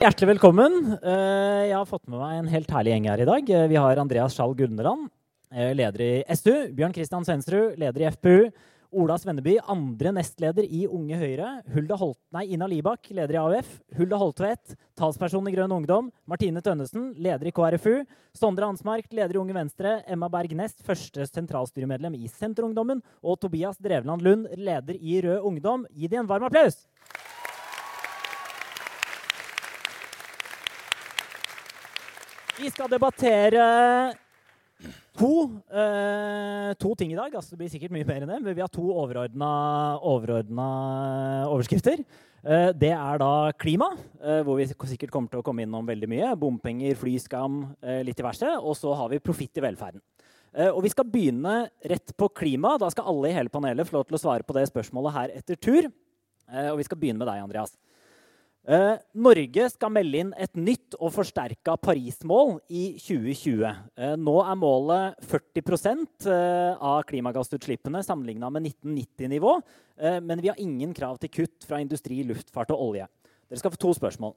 Hjertelig velkommen. Eh, jeg har fått med meg en helt herlig gjeng her i dag. Eh, vi har Andreas Skjalg Gunderland, eh, leder i SU. Bjørn Kristian Svendsrud, leder i FPU. Ola Svenneby, andre nestleder i Unge Høyre. Hulda Holt, nei, Ina Libak, leder i AUF. Hulda Holtvedt, talsperson i Grønn Ungdom. Martine Tønnesen, leder i KrFU. Sondre Hansmark, leder i Unge Venstre. Emma Berg Nest, første sentralstyremedlem i Senterungdommen. Og Tobias Drevland Lund, leder i Rød Ungdom. Gi dem en varm applaus! Vi skal debattere to, eh, to ting i dag. Altså, det blir sikkert mye mer enn det, men vi har to overordna, overskrifter. Eh, det er da klima, eh, hvor vi sikkert kommer til å komme innom veldig mye. Bompenger, flyskam, eh, litt diverse. Og så har vi profitt i velferden. Eh, og vi skal begynne rett på klima. Da skal alle i hele panelet få lov til å svare på det spørsmålet her etter tur. Eh, og vi skal begynne med deg, Andreas. Eh, Norge skal melde inn et nytt og forsterka Paris-mål i 2020. Eh, nå er målet 40 eh, av klimagassutslippene sammenligna med 1990-nivå. Eh, men vi har ingen krav til kutt fra industri, luftfart og olje. Dere skal få to spørsmål.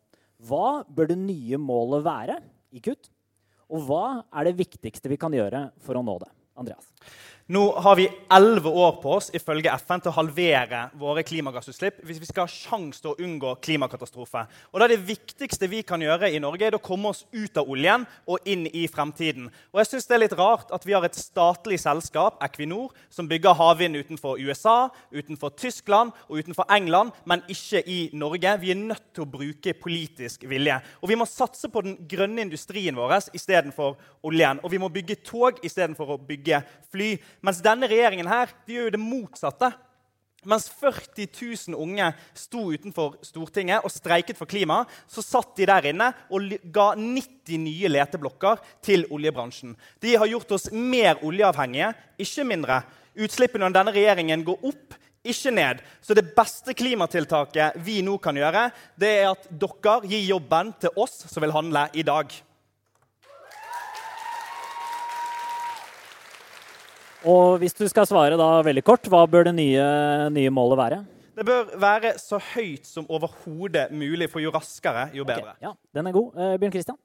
Hva bør det nye målet være i kutt? Og hva er det viktigste vi kan gjøre for å nå det? Andreas. Nå har vi elleve år på oss ifølge FN til å halvere våre klimagassutslipp hvis vi skal ha sjanse til å unngå klimakatastrofe. Og da Det viktigste vi kan gjøre i Norge, er å komme oss ut av oljen og inn i fremtiden. Og jeg synes Det er litt rart at vi har et statlig selskap, Equinor, som bygger havvind utenfor USA, utenfor Tyskland og utenfor England, men ikke i Norge. Vi er nødt til å bruke politisk vilje. Og vi må satse på den grønne industrien vår istedenfor oljen. Og vi må bygge tog istedenfor å bygge fly. Mens denne regjeringen her, de gjør jo det motsatte. Mens 40 000 unge sto utenfor Stortinget og streiket for klima, så satt de der inne og ga 90 nye leteblokker til oljebransjen. De har gjort oss mer oljeavhengige, ikke mindre. Utslippene under denne regjeringen går opp, ikke ned. Så det beste klimatiltaket vi nå kan gjøre, det er at dere gir jobben til oss som vil handle i dag. Og hvis du skal svare da veldig kort, hva bør det nye, nye målet være? Det bør være så høyt som overhodet mulig, for jo raskere, jo bedre. Okay, ja, Den er god. Eh, Bjørn Kristian?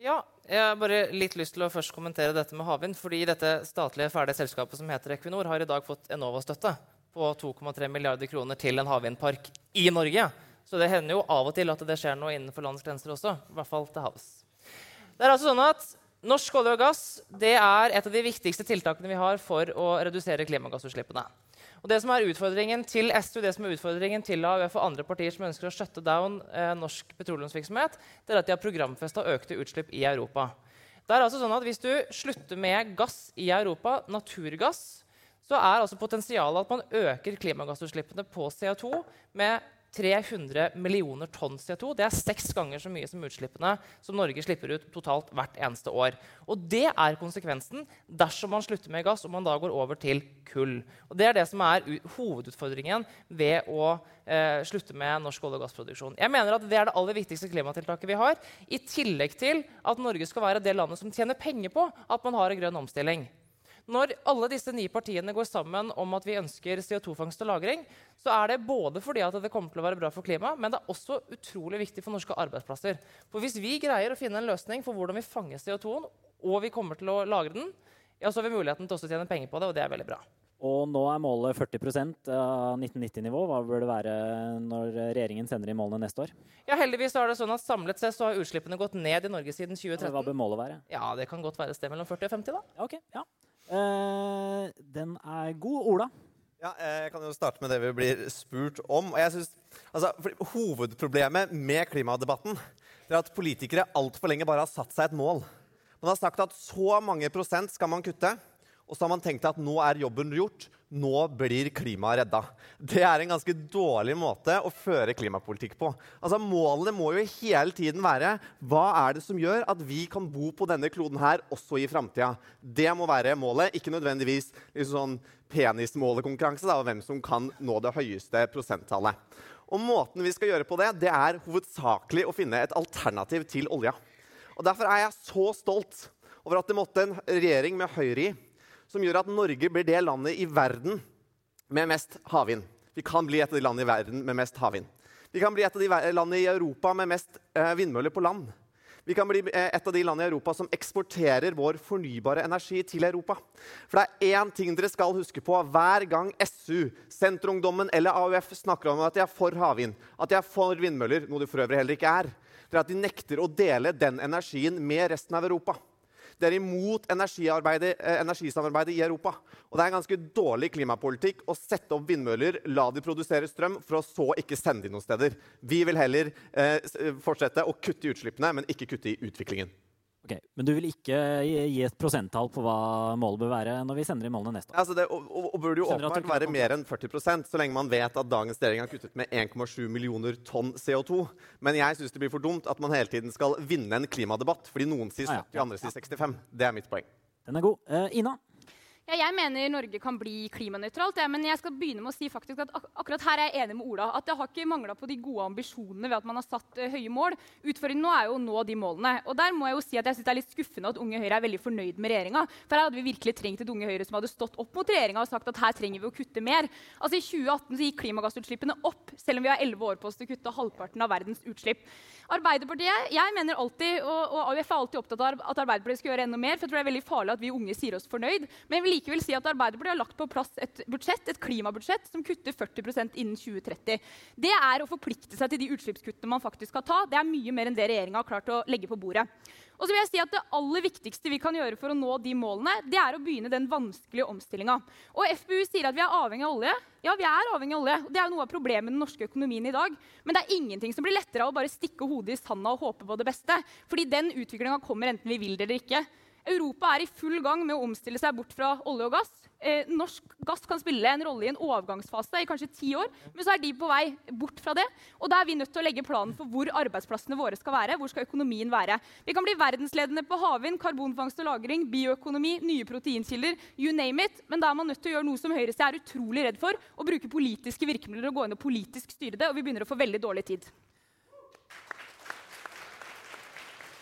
Ja, jeg har bare litt lyst til å først kommentere dette med havvind. fordi dette statlige ferdige selskapet som heter Equinor, har i dag fått Enova-støtte på 2,3 milliarder kroner til en havvindpark i Norge. Så det hender jo av og til at det skjer noe innenfor landets grenser også. I hvert fall til havs. Det er altså sånn at Norsk olje og gass er et av de viktigste tiltakene vi har for å redusere klimagassutslippene. Og det som er Utfordringen til SU det som er utfordringen til AUF og andre partier som ønsker å shutte down eh, norsk petroleumsvirksomhet, det er at de har programfesta økte utslipp i Europa. Det er altså sånn at Hvis du slutter med gass i Europa, naturgass, så er altså potensialet at man øker klimagassutslippene på CO2 med 300 millioner tonn CO2. Det er seks ganger så mye som utslippene som Norge slipper ut totalt hvert eneste år. Og Det er konsekvensen dersom man slutter med gass og man da går over til kull. Og Det er det som er hovedutfordringen ved å eh, slutte med norsk olje- og gassproduksjon. Jeg mener at Det er det aller viktigste klimatiltaket vi har, i tillegg til at Norge skal være det landet som tjener penger på at man har en grønn omstilling. Når alle disse ni partiene går sammen om at vi ønsker CO2-fangst og -lagring, så er det både fordi at det kommer til å være bra for klimaet, men det er også utrolig viktig for norske arbeidsplasser. For hvis vi greier å finne en løsning for hvordan vi fanger CO2-en, og vi kommer til å lagre den, ja, så har vi muligheten til også å tjene penger på det, og det er veldig bra. Og nå er målet 40% av 1990-nivå. Hva bør det være når regjeringen sender inn målene neste år? Ja, heldigvis er det sånn at Samlet sett så har utslippene gått ned i Norge siden 2013. Hva bør målet være? Ja, Det kan godt være et sted mellom 40 og 50. da. Ok, ja. Eh, den er god. Ola? Ja, jeg kan jo starte med det vi blir spurt om. Og jeg synes, altså, hovedproblemet med klimadebatten er at politikere altfor lenge bare har satt seg et mål. Man har sagt at så mange prosent skal man kutte. Og så har man tenkt at nå er jobben gjort. Nå blir klimaet redda. Det er en ganske dårlig måte å føre klimapolitikk på. Altså Målene må jo hele tiden være hva er det som gjør at vi kan bo på denne kloden her også i framtida. Det må være målet, ikke nødvendigvis liksom sånn penismålekonkurranse av hvem som kan nå det høyeste prosenttallet. Og Måten vi skal gjøre på det, det er hovedsakelig å finne et alternativ til olja. Og Derfor er jeg så stolt over at det måtte en regjering med Høyre i som gjør at Norge blir det landet i verden med mest havvind. Vi kan bli et av de landene i verden med mest havvind. Vi kan bli et av de landene i Europa med mest eh, vindmøller på land. Vi kan bli eh, et av de landene i Europa som eksporterer vår fornybare energi til Europa. For det er én ting dere skal huske på hver gang SU, Senterungdommen eller AUF snakker om at de er for havvind, at de er for vindmøller, noe de for øvrig heller ikke er, det er at de nekter å dele den energien med resten av Europa. De er imot eh, energisamarbeidet i Europa. Og det er en ganske dårlig klimapolitikk å sette opp vindmøller, la de produsere strøm, for å så ikke sende de noen steder. Vi vil heller eh, fortsette å kutte i utslippene, men ikke kutte i utviklingen. Ok, Men du vil ikke gi et prosenttall på hva målet bør være når vi sender inn målene neste år? Altså det, og, og, og burde jo åpenbart være mer enn 40% så lenge man vet at dagens regjering har kuttet med 1,7 millioner tonn CO2. Men jeg syns det blir for dumt at man hele tiden skal vinne en klimadebatt fordi noen sier Ah, ja. 70, andre sier 65. Det er mitt poeng. Den er god. Uh, Ina? Ja, jeg mener Norge kan bli klimanøytralt, ja, men jeg skal begynne med å si faktisk at ak akkurat her er jeg enig med Ola. At det har ikke mangla på de gode ambisjonene ved at man har satt uh, høye mål. Utfordringen nå er jo å nå de målene. Og der må jeg jo si at jeg synes det er litt skuffende at Unge Høyre er veldig fornøyd med regjeringa. For her hadde vi virkelig trengt et Unge Høyre som hadde stått opp mot regjeringa og sagt at her trenger vi å kutte mer. Altså I 2018 så gikk klimagassutslippene opp, selv om vi har 11 år på oss til å kutte halvparten av verdens utslipp. Arbeiderpartiet, jeg mener alltid, og, AUF er alltid opptatt av at Arbeiderpartiet skal gjøre enda mer. for jeg tror det er veldig farlig at vi unge sier oss fornøyd. Men jeg vil likevel si at Arbeiderpartiet har lagt på plass et budsjett, et klimabudsjett som kutter 40% innen 2030. Det er å forplikte seg til de utslippskuttene man faktisk skal ta. Det er mye mer enn det regjeringa har klart å legge på bordet. Og så vil jeg si at Det aller viktigste vi kan gjøre for å nå de målene, det er å begynne den vanskelige omstillinga. FPU sier at vi er avhengig av olje. Ja, vi er avhengig av olje. Det er jo noe av problemet med den norske økonomien i dag. Men det er ingenting som blir lettere av å bare stikke hodet i sanda og håpe på det beste. Fordi den utviklinga kommer enten vi vil det eller ikke. Europa er i full gang med å omstille seg bort fra olje og gass. Eh, norsk gass kan spille en rolle i en overgangsfase i kanskje ti år, men så er de på vei bort fra det. Og da er vi nødt til å legge planen for hvor arbeidsplassene våre skal være. Hvor skal økonomien være? Vi kan bli verdensledende på havvind, karbonfangst og -lagring, bioøkonomi, nye proteinkilder, you name it. Men da er man nødt til å gjøre noe som høyresida er utrolig redd for, å bruke politiske virkemidler og gå inn og politisk styre det, og vi begynner å få veldig dårlig tid.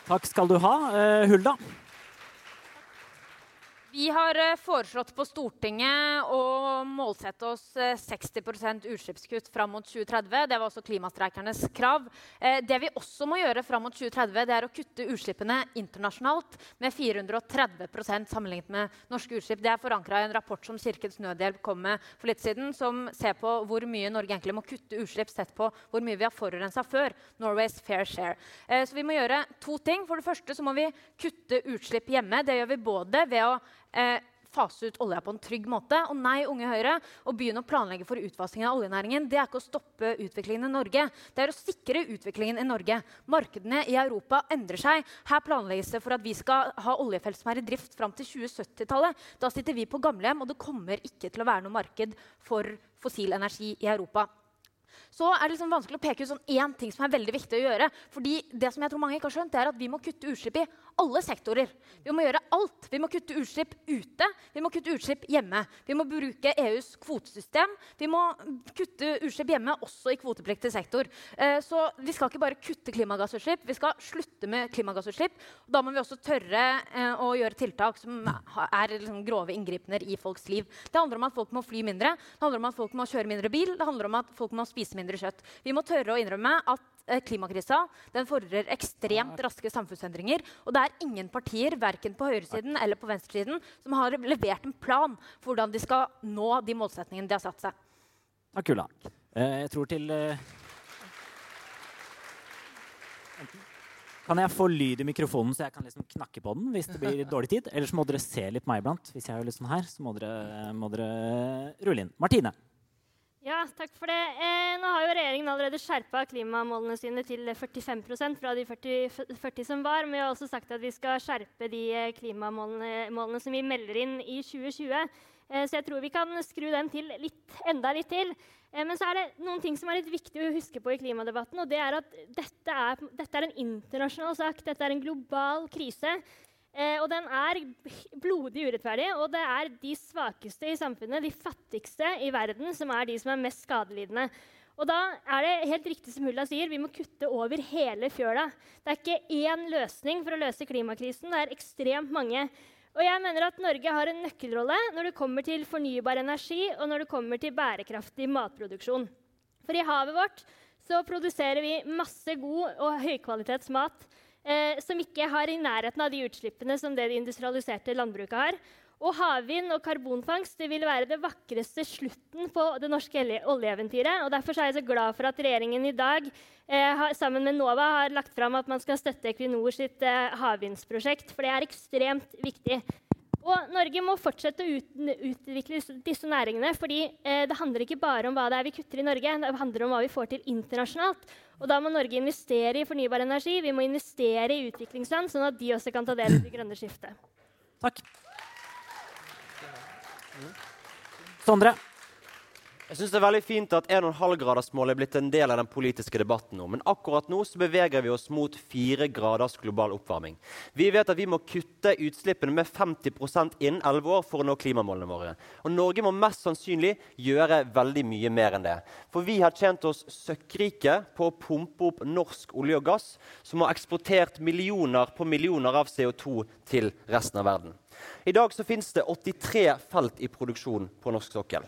Takk skal du ha. Eh, Hulda? Vi har eh, foreslått på Stortinget å målsette oss eh, 60 utslippskutt fram mot 2030. Det var også klimastreikernes krav. Eh, Det vi også må gjøre fram mot 2030, det er å kutte utslippene internasjonalt med 430% sammenlignet med norske utslipp. Det er forankra i en rapport som Kirkens Nødhjelp kom med for litt siden, som ser på hvor mye Norge egentlig må kutte utslipp sett på hvor mye vi har forurensa før. Norway's fair share. Eh, Så vi må gjøre to ting. For det første så må vi kutte utslipp hjemme. Det gjør vi både ved å eh, fase ut olja på en trygg måte. Og nei, Unge Høyre, å begynne å planlegge for utfasingen av oljenæringen, det er ikke å stoppe utviklingen i Norge. Det er å sikre utviklingen i Norge. Markedene i Europa endrer seg. Her planlegges det for at vi skal ha oljefelt som er i drift fram til 2070-tallet. Da sitter vi på gamlehjem, og det kommer ikke til å være noe marked for fossil energi i Europa så er det liksom vanskelig å peke ut sånn én ting som er veldig viktig å gjøre. Fordi det som jeg tror mange ikke har skjønt, er at vi må kutte utslipp i alle sektorer. Vi må gjøre alt. Vi må kutte utslipp ute, vi må kutte utslipp hjemme. Vi må bruke EUs kvotesystem. Vi må kutte utslipp hjemme også i kvotepliktig sektor. Eh, så vi skal ikke bare kutte klimagassutslipp, vi skal slutte med klimagassutslipp. Da må vi også tørre eh, å gjøre tiltak som er liksom grove inngripener i folks liv. Det handler om at folk må fly mindre, det handler om at folk må kjøre mindre bil, det handler om at folk må spise mindre kjøtt. Vi må tørre å innrømme at klimakrisa den fordrer ekstremt raske samfunnsendringer. Og det er ingen partier verken på høyresiden eller på venstresiden som har levert en plan for hvordan de skal nå de målsetningene de har satt seg. Takk, Ulla. Eh, jeg tror til eh, Kan jeg få lyd i mikrofonen, så jeg kan liksom knakke på den hvis det blir dårlig tid? Ellers må dere se litt meg iblant. Hvis jeg er litt sånn her, så må dere, må dere rulle inn. Martine. Ja, takk for det. Eh, nå har jo regjeringen allerede skjerpa klimamålene sine til 45% fra de 40, 40 som var. Men vi har også sagt at vi skal skjerpe de eh, klimamålene målene som vi melder inn i 2020. Eh, så jeg tror vi kan skru den til litt, enda litt til. Eh, men så er det noen ting som er litt viktig å huske på i klimadebatten. og det er at dette er, dette er en internasjonal sak. Dette er en global krise. Eh, og den er blodig urettferdig, og det er de svakeste i samfunnet, de fattigste i verden, som er de som er mest skadelidende. Og da er det helt riktig som Hulla sier, vi må kutte over hele fjøla. Det er ikke én løsning for å løse klimakrisen, det er ekstremt mange. Og jeg mener at Norge har en nøkkelrolle når det kommer til fornybar energi og når det kommer til bærekraftig matproduksjon. For i havet vårt så produserer vi masse god og høykvalitetsmat eh, som ikke har i nærheten av de utslippene som det det industrialiserte landbruket har. Og havvind og karbonfangst det vil være det vakreste slutten på det norske oljeeventyret. og Derfor er jeg så glad for at regjeringen i dag eh, har, sammen med NOVA har lagt fram at man skal støtte Equinor sitt eh, havvindsprosjekt. For det er ekstremt viktig. Og Norge må fortsette å ut, utvikle disse næringene. fordi eh, det handler ikke bare om hva det er vi kutter i Norge, det handler om hva vi får til internasjonalt. Og da må Norge investere i fornybar energi, vi må investere i utviklingsland, sånn at de også kan ta del i det grønne skiftet. Takk. Sondre? Jeg synes det er veldig fint at 1,5-gradersmålet er blitt en del av den politiske debatten nå. Men akkurat nå så beveger vi oss mot 4 graders global oppvarming. Vi vet at vi må kutte utslippene med 50 innen 11 år for å nå klimamålene våre. Og Norge må mest sannsynlig gjøre veldig mye mer enn det. For vi har tjent oss søkkrike på å pumpe opp norsk olje og gass, som har eksportert millioner på millioner av CO2 til resten av verden. I dag så finnes det 83 felt i produksjon på norsk sokkel.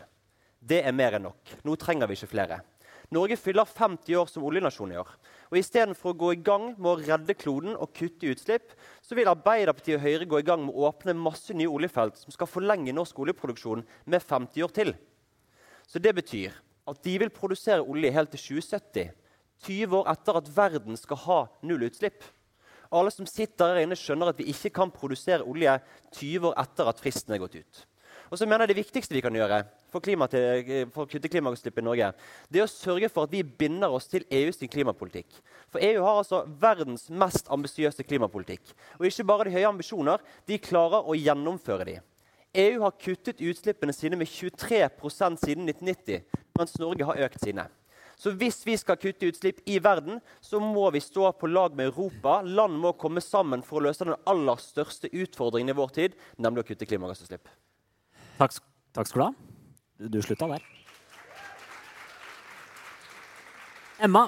Det er mer enn nok. Nå trenger vi ikke flere. Norge fyller 50 år som oljenasjon i år. Og Istedenfor å gå i gang med å redde kloden og kutte utslipp, så vil Arbeiderpartiet og Høyre gå i gang med å åpne masse nye oljefelt som skal forlenge norsk oljeproduksjon med 50 år til. Så det betyr at de vil produsere olje helt til 2070, 20 år etter at verden skal ha null utslipp. Alle som sitter her inne, skjønner at vi ikke kan produsere olje 20 år etter at fristen er gått ut. Og så mener jeg Det viktigste vi kan gjøre for, til, for å kutte klimagassutslipp i Norge, det er å sørge for at vi binder oss til EUs klimapolitikk. For EU har altså verdens mest ambisiøse klimapolitikk. Og ikke bare de høye ambisjoner, de klarer å gjennomføre de. EU har kuttet utslippene sine med 23% siden 1990, mens Norge har økt sine. Så hvis vi skal kutte utslipp i verden, så må vi stå på lag med Europa. Land må komme sammen for å løse den aller største utfordringen i vår tid, nemlig å kutte klimagassutslipp. Takk, takk skal du ha. Du slutta der. Emma.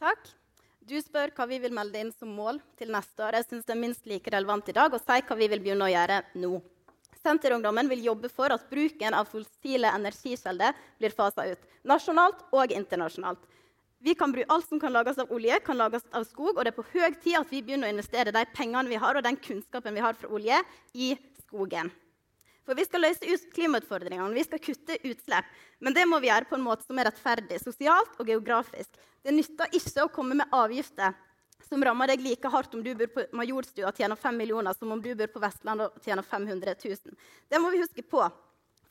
Takk. Du spør hva vi vil melde inn som mål til neste år. Jeg synes det er minst like relevant i dag å si hva vi vil begynne å gjøre nå. Senterungdommen vil jobbe for at bruken av fossile energikjelder blir fasa ut. Nasjonalt og internasjonalt. Vi kan bruke Alt som kan lages av olje, kan lages av skog. Og det er på høy tid at vi begynner å investere de pengene vi har, og den kunnskapen vi har fra olje, i skogen. For vi skal løse klimautfordringene, vi skal kutte utslipp. Men det må vi gjøre på en måte som er rettferdig, sosialt og geografisk. Det nytter ikke å komme med avgifter som rammer deg like hardt om du bor på Majorstua og tjener 5 millioner, som om du bor på Vestlandet og tjener 500 000. Det må vi huske på.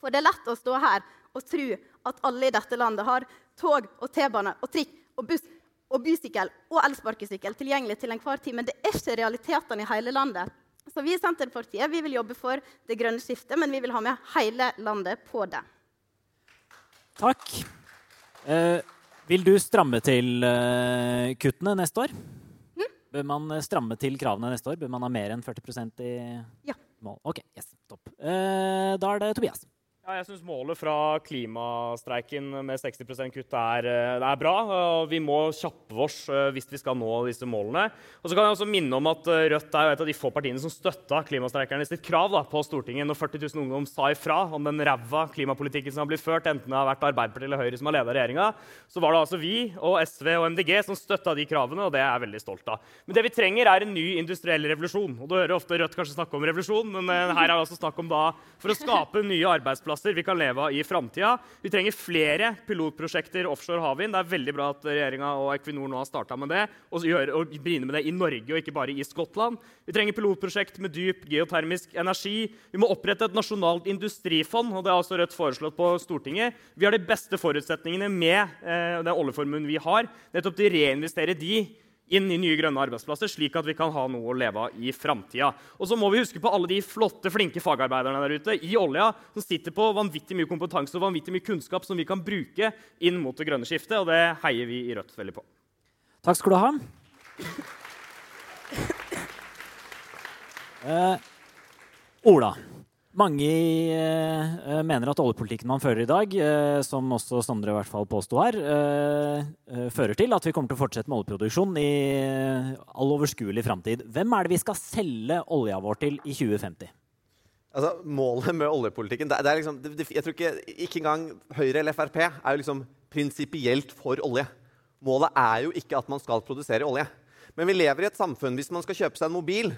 For det er lett å stå her og tro at alle i dette landet har tog og T-bane og trikk og buss og bysykkel og elsparkesykkel tilgjengelig til enhver tid. Men det er ikke realitetene i hele landet. Så vi i Senterpartiet vi vil jobbe for det grønne skiftet, men vi vil ha med hele landet på det. Takk. Eh, vil du stramme til eh, kuttene neste år? Bør man eh, stramme til kravene neste år? Bør man ha mer enn 40% i ja. mål? Ok, yes, topp. Eh, da er det Tobias. Ja, jeg syns målet fra klimastreiken med 60% kutt er, eh, er, bra. Vi må kjappe oss eh, hvis vi skal nå disse målene. Og så kan jeg også minne om at eh, Rødt er et av de få partiene som støtta klimastreikerne sitt krav da, på Stortinget når 40 000 ungdom sa ifra om den ræva klimapolitikken som har blitt ført, enten det har vært Arbeiderpartiet eller Høyre som har leda regjeringa. Så var det altså vi og SV og MDG som støtta de kravene, og det er jeg veldig stolt av. Men det vi trenger, er en ny industriell revolusjon. Og du hører ofte Rødt kanskje snakke om revolusjon, men her er det altså snakk om da for å skape nye arbeidsplasser arbeidsplasser vi kan leve av i framtida. Vi trenger flere pilotprosjekter offshore havvind. Det er veldig bra at regjeringa og Equinor nå har starta med det og, gjør, og begynner med det i Norge og ikke bare i Skottland. Vi trenger pilotprosjekt med dyp geotermisk energi. Vi må opprette et nasjonalt industrifond. og Det har også Rødt foreslått på Stortinget. Vi har de beste forutsetningene med eh, den oljeformuen vi har, nettopp til å reinvestere de inn i nye grønne arbeidsplasser, slik at vi kan ha noe å leve av i framtida. Og så må vi huske på alle de flotte, flinke fagarbeiderne der ute i olja som sitter på vanvittig mye kompetanse og vanvittig mye kunnskap som vi kan bruke inn mot det grønne skiftet, og det heier vi i Rødt veldig på. Takk skal du ha. Uh, Ola. Mange eh, mener at oljepolitikken man fører i dag, eh, som også Sondre i hvert fall påsto her, eh, fører til at vi kommer til å fortsette med oljeproduksjon i all overskuelig framtid. Hvem er det vi skal selge olja vår til i 2050? Altså, Målet med oljepolitikken det, det er liksom, det, Jeg tror ikke, ikke engang Høyre eller Frp er jo liksom prinsipielt for olje. Målet er jo ikke at man skal produsere olje. Men vi lever i et samfunn hvis man skal kjøpe seg en mobil,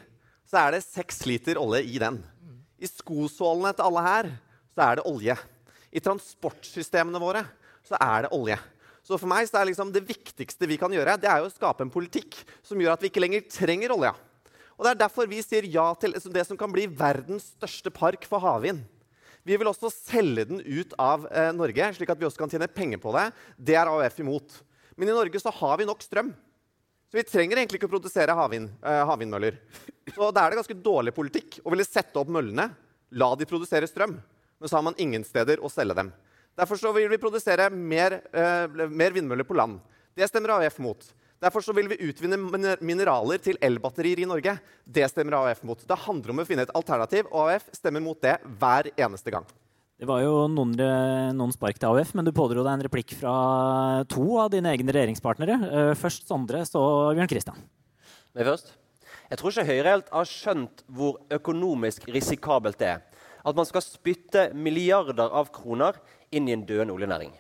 så er det seks liter olje i den. I skosålene til alle her så er det olje. I transportsystemene våre så er det olje. Så for meg så er liksom det viktigste vi kan gjøre, det er jo å skape en politikk som gjør at vi ikke lenger trenger olja. Og Det er derfor vi sier ja til det som kan bli verdens største park for havvind. Vi vil også selge den ut av eh, Norge, slik at vi også kan tjene penger på det. Det er AUF imot. Men i Norge så har vi nok strøm. Så vi trenger egentlig ikke å produsere havvind, eh, havvindmøller. Så da er det ganske dårlig politikk å ville sette opp møllene, la de produsere strøm, men så har man ingen steder å selge dem. Derfor så vil vi produsere mer, eh, mer vindmøller på land. Det stemmer AUF mot. Derfor så vil vi utvinne mineraler til elbatterier i Norge. Det stemmer AUF mot. Det handler om å finne et alternativ, og AUF stemmer mot det hver eneste gang. Det var jo noen, noen spark til AUF, men du pådro deg en replikk fra to av dine egne regjeringspartnere. Eh, først Sondre, så Bjørn Kristian. Meg først. Jeg tror ikke Høyre helt har skjønt hvor økonomisk risikabelt det er. At man skal spytte milliarder av kroner inn i en døende oljenæring.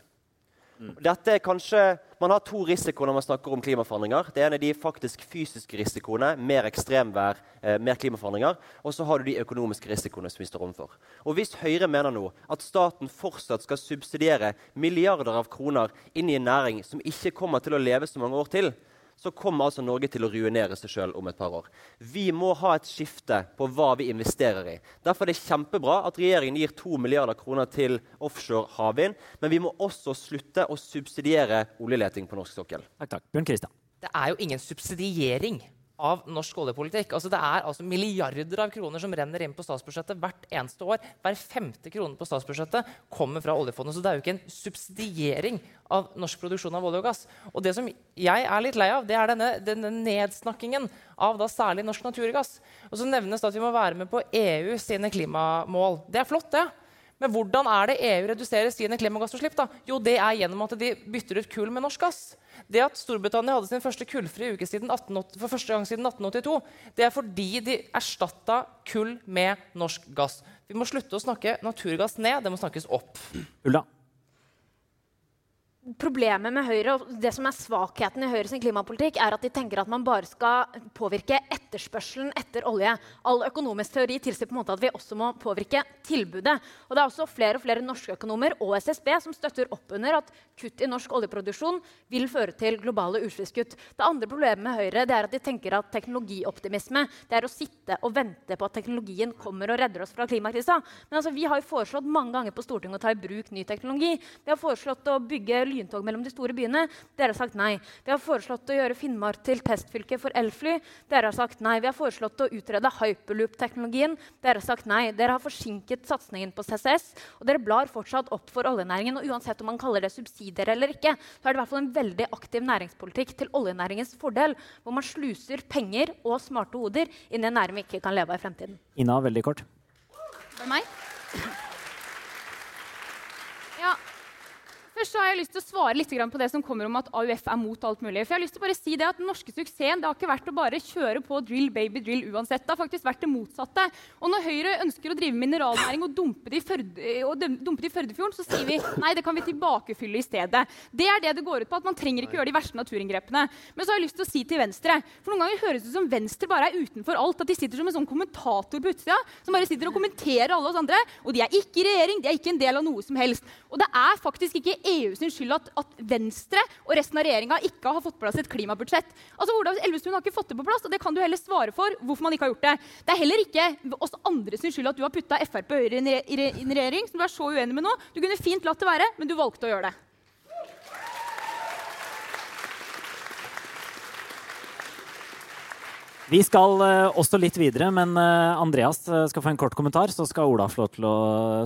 Dette er kanskje, Man har to risikoer når man snakker om klimaforandringer. Det ene er de faktisk fysiske risikoene, mer ekstremvær, eh, mer klimaforandringer. Og så har du de økonomiske risikoene som vi står overfor. Og Hvis Høyre mener nå at staten fortsatt skal subsidiere milliarder av kroner inn i en næring som ikke kommer til å leve så mange år til, så kommer altså Norge til å ruinere seg sjøl om et par år. Vi må ha et skifte på hva vi investerer i. Derfor er det kjempebra at regjeringen gir 2 milliarder kroner til offshore havvind, men vi må også slutte å subsidiere oljeleting på norsk sokkel. Takk, takk. Bjørn Kristian. Det er jo ingen subsidiering av norsk oljepolitikk. Altså det er altså milliarder av kroner som renner inn på statsbudsjettet hvert eneste år. Hver femte krone på statsbudsjettet kommer fra oljefondet. Så det er jo ikke en subsidiering av norsk produksjon av olje og gass. Og det som jeg er litt lei av, det er denne, denne nedsnakkingen av da særlig norsk naturgass. Og så nevnes det at vi må være med på EU sine klimamål. Det er flott, det. Men hvordan er det EU reduserer sine klimagassutslipp? da? Jo, det er gjennom at de bytter ut kull med norsk gass. Det at Storbritannia hadde sin første kullfrie uke siden 1880, for første gang siden 1882, det er fordi de erstatta kull med norsk gass. Vi må slutte å snakke naturgass ned, det må snakkes opp. Ulla? Problemet med Høyre og det som er svakheten i Høyres klimapolitikk, er at de tenker at man bare skal påvirke etterspørselen etter olje. All økonomisk teori tilsier på en måte at vi også må påvirke tilbudet. Og det er også flere og flere norske økonomer og SSB som støtter opp under at kutt i norsk oljeproduksjon vil føre til globale utslippskutt. Det andre problemet med Høyre det er at de tenker at teknologioptimisme det er å sitte og vente på at teknologien kommer og redder oss fra klimakrisa. Men altså, vi har jo foreslått mange ganger på Stortinget å ta i bruk ny teknologi. Vi har foreslått å bygge lyntog mellom de store byene. Dere har sagt nei. Vi har foreslått å gjøre Finnmark til testfylke for elfly. Dere har sagt nei. Vi har foreslått å utrede hyperloop-teknologien. Dere har sagt nei. Dere har forsinket satsingen på CCS. Og dere blar fortsatt opp for oljenæringen. Og uansett om man kaller det subsidier eller ikke, så er det i hvert fall en veldig aktiv næringspolitikk til oljenæringens fordel, hvor man sluser penger og smarte hoder inn i en næring vi ikke kan leve av i fremtiden. Ina, veldig kort. For meg. Ja. Så har jeg lyst til å svare litt på det som kommer om at AUF er mot alt mulig. For jeg har lyst til å bare si det at Den norske suksessen det har ikke vært å bare kjøre på drill baby drill uansett. Det har faktisk vært det motsatte. Og når Høyre ønsker å drive mineralnæring og dumpe det i, Førde, Førdefjorden, så sier vi nei, det kan vi tilbakefylle i stedet. Det er det det går ut på. at Man trenger ikke gjøre de verste naturinngrepene. Men så har jeg lyst til å si til Venstre For noen ganger høres det ut som Venstre bare er utenfor alt. At de sitter som en sånn kommentator på utsida som bare sitter og kommenterer alle oss andre. Og de er ikke i regjering, de er ikke en del av noe som helst. Og det er faktisk ikke EU sin skyld at, at, Venstre og resten av regjeringa ikke har fått på plass et klimabudsjett. Altså, Ola Elvestuen har ikke fått det på plass, og det kan du heller svare for hvorfor man ikke har gjort det. Det er heller ikke oss andre sin skyld at du har putta Frp og Høyre i en regjering som du er så uenig med nå. Du kunne fint latt det være, men du valgte å gjøre det. Vi skal uh, også litt videre, men uh, Andreas uh, skal få en kort kommentar. Så skal Ola få lov til å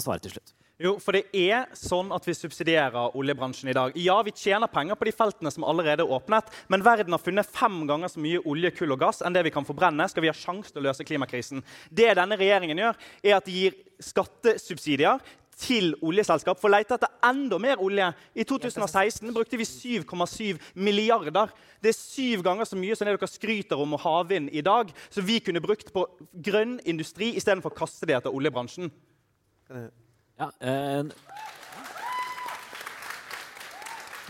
svare til slutt. Jo, for det er sånn at vi subsidierer oljebransjen i dag. Ja, vi tjener penger på de feltene som allerede er åpnet, men verden har funnet fem ganger så mye olje, kull og gass enn det vi kan forbrenne. Skal vi ha sjanse til å løse klimakrisen? Det denne regjeringen gjør, er at de gir skattesubsidier til oljeselskap for å lete etter enda mer olje. I 2016 brukte vi 7,7 milliarder. Det er syv ganger så mye som det dere skryter om og havvind i dag, som vi kunne brukt på grønn industri istedenfor å kaste det etter oljebransjen. Ja, eh,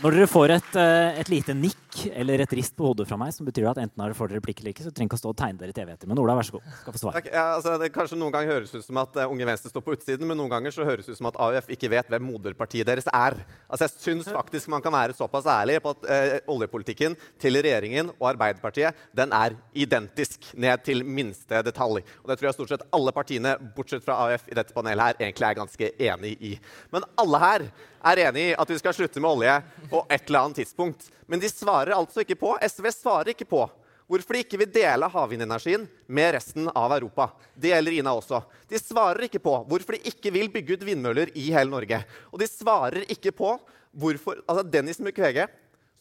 Når dere får et, eh, et lite nikk eller et rist på hodet fra meg, som betyr at enten dere får replikk eller ikke, så trenger ikke å stå og tegne dere i TV etter. Men Ola, vær så god. Skal få svare. Okay, Ja, altså, det kanskje noen ganger høres ut som at uh, Unge Venstre står på utsiden, men noen ganger så høres ut som at AUF ikke vet hvem moderpartiet deres er. Altså, jeg syns faktisk man kan være såpass ærlig på at eh, oljepolitikken til regjeringen og Arbeiderpartiet den er identisk ned til minste detalj. Og det tror jeg stort sett alle partiene, bortsett fra AUF i dette panelet her, egentlig er ganske enig i. Men alle her er enig i at vi skal slutte med olje på et eller annet tidspunkt. Men de svarer altså ikke på. SV svarer ikke på hvorfor de ikke vil dele havvindenergien med resten av Europa. Det gjelder Ina også. De svarer ikke på hvorfor de ikke vil bygge ut vindmøller i hele Norge. Og de svarer ikke på hvorfor altså Dennis Mukwege,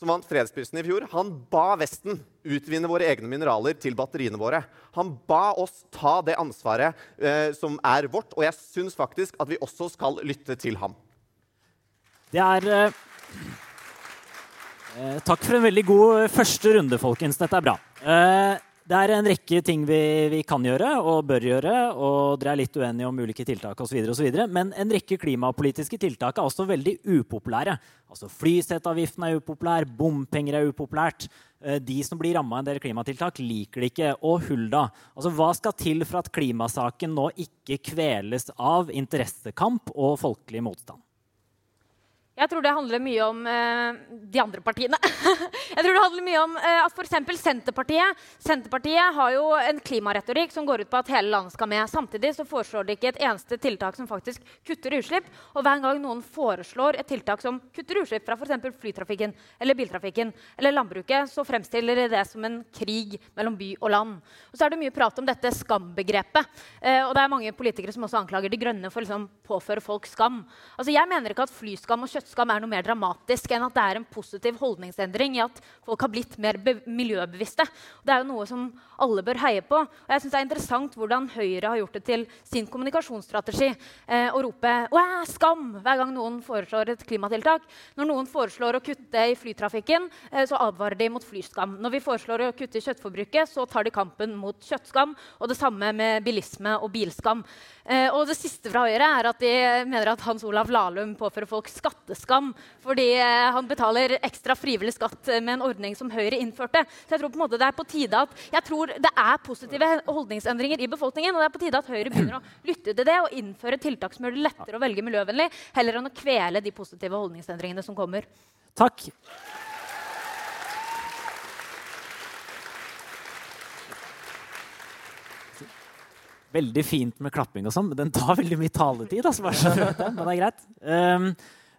som vant fredsprisen i fjor, han ba Vesten utvinne våre egne mineraler til batteriene våre. Han ba oss ta det ansvaret eh, som er vårt, og jeg syns faktisk at vi også skal lytte til ham. Det er eh, eh, Takk for en veldig god eh, første runde, folkens. Dette er bra. Eh, det er en rekke ting vi, vi, kan gjøre og bør gjøre, og dere er litt uenige om ulike tiltak osv. Men en rekke klimapolitiske tiltak er også veldig upopulære. Altså Flyseteavgiften er upopulær, bompenger er upopulært. De som blir ramma av en del klimatiltak, liker det ikke. Og Hulda, altså hva skal til for at klimasaken nå ikke kveles av interessekamp og folkelig motstand? Jeg tror det handler mye om uh, de andre partiene. jeg tror det handler mye om uh, at f.eks. Senterpartiet Senterpartiet har jo en klimaretorikk som går ut på at hele landet skal med. Samtidig så foreslår de ikke et eneste tiltak som faktisk kutter utslipp. Og hver gang noen foreslår et tiltak som kutter utslipp fra f.eks. flytrafikken eller biltrafikken eller landbruket, så fremstiller de det som en krig mellom by og land. Og så er det mye prat om dette skambegrepet. Uh, og det er mange politikere som også anklager De Grønne for å liksom, påføre folk skam. Altså, jeg mener ikke at flyskam og kjøttskam kjøttskam er noe mer dramatisk enn at det er en positiv holdningsendring i at folk har blitt mer miljøbevisste. Det er jo noe som alle bør heie på. Og jeg synes Det er interessant hvordan Høyre har gjort det til sin kommunikasjonsstrategi eh, å rope skam hver gang noen foreslår et klimatiltak. Når noen foreslår å kutte i flytrafikken, eh, så advarer de mot flyskam. Når vi foreslår å kutte i kjøttforbruket, så tar de kampen mot kjøttskam. Og det samme med bilisme og bilskam. Eh, og det siste fra Høyre er at de mener at Hans Olav Lahlum påfører folk skatteskam fordi eh, han betaler ekstra frivillig skatt med en ordning som Høyre innførte. Så jeg tror på en måte det er på tide at jeg tror det er positive holdningsendringer i befolkningen. Og det er på tide at Høyre begynner å lytte til det og innføre tiltak som gjør det lettere å velge miljøvennlig, heller enn å kvele de positive holdningsendringene som kommer. Takk. veldig fint med klapping og sånn, men den tar veldig mye taletid. Altså, men det er greit. Um,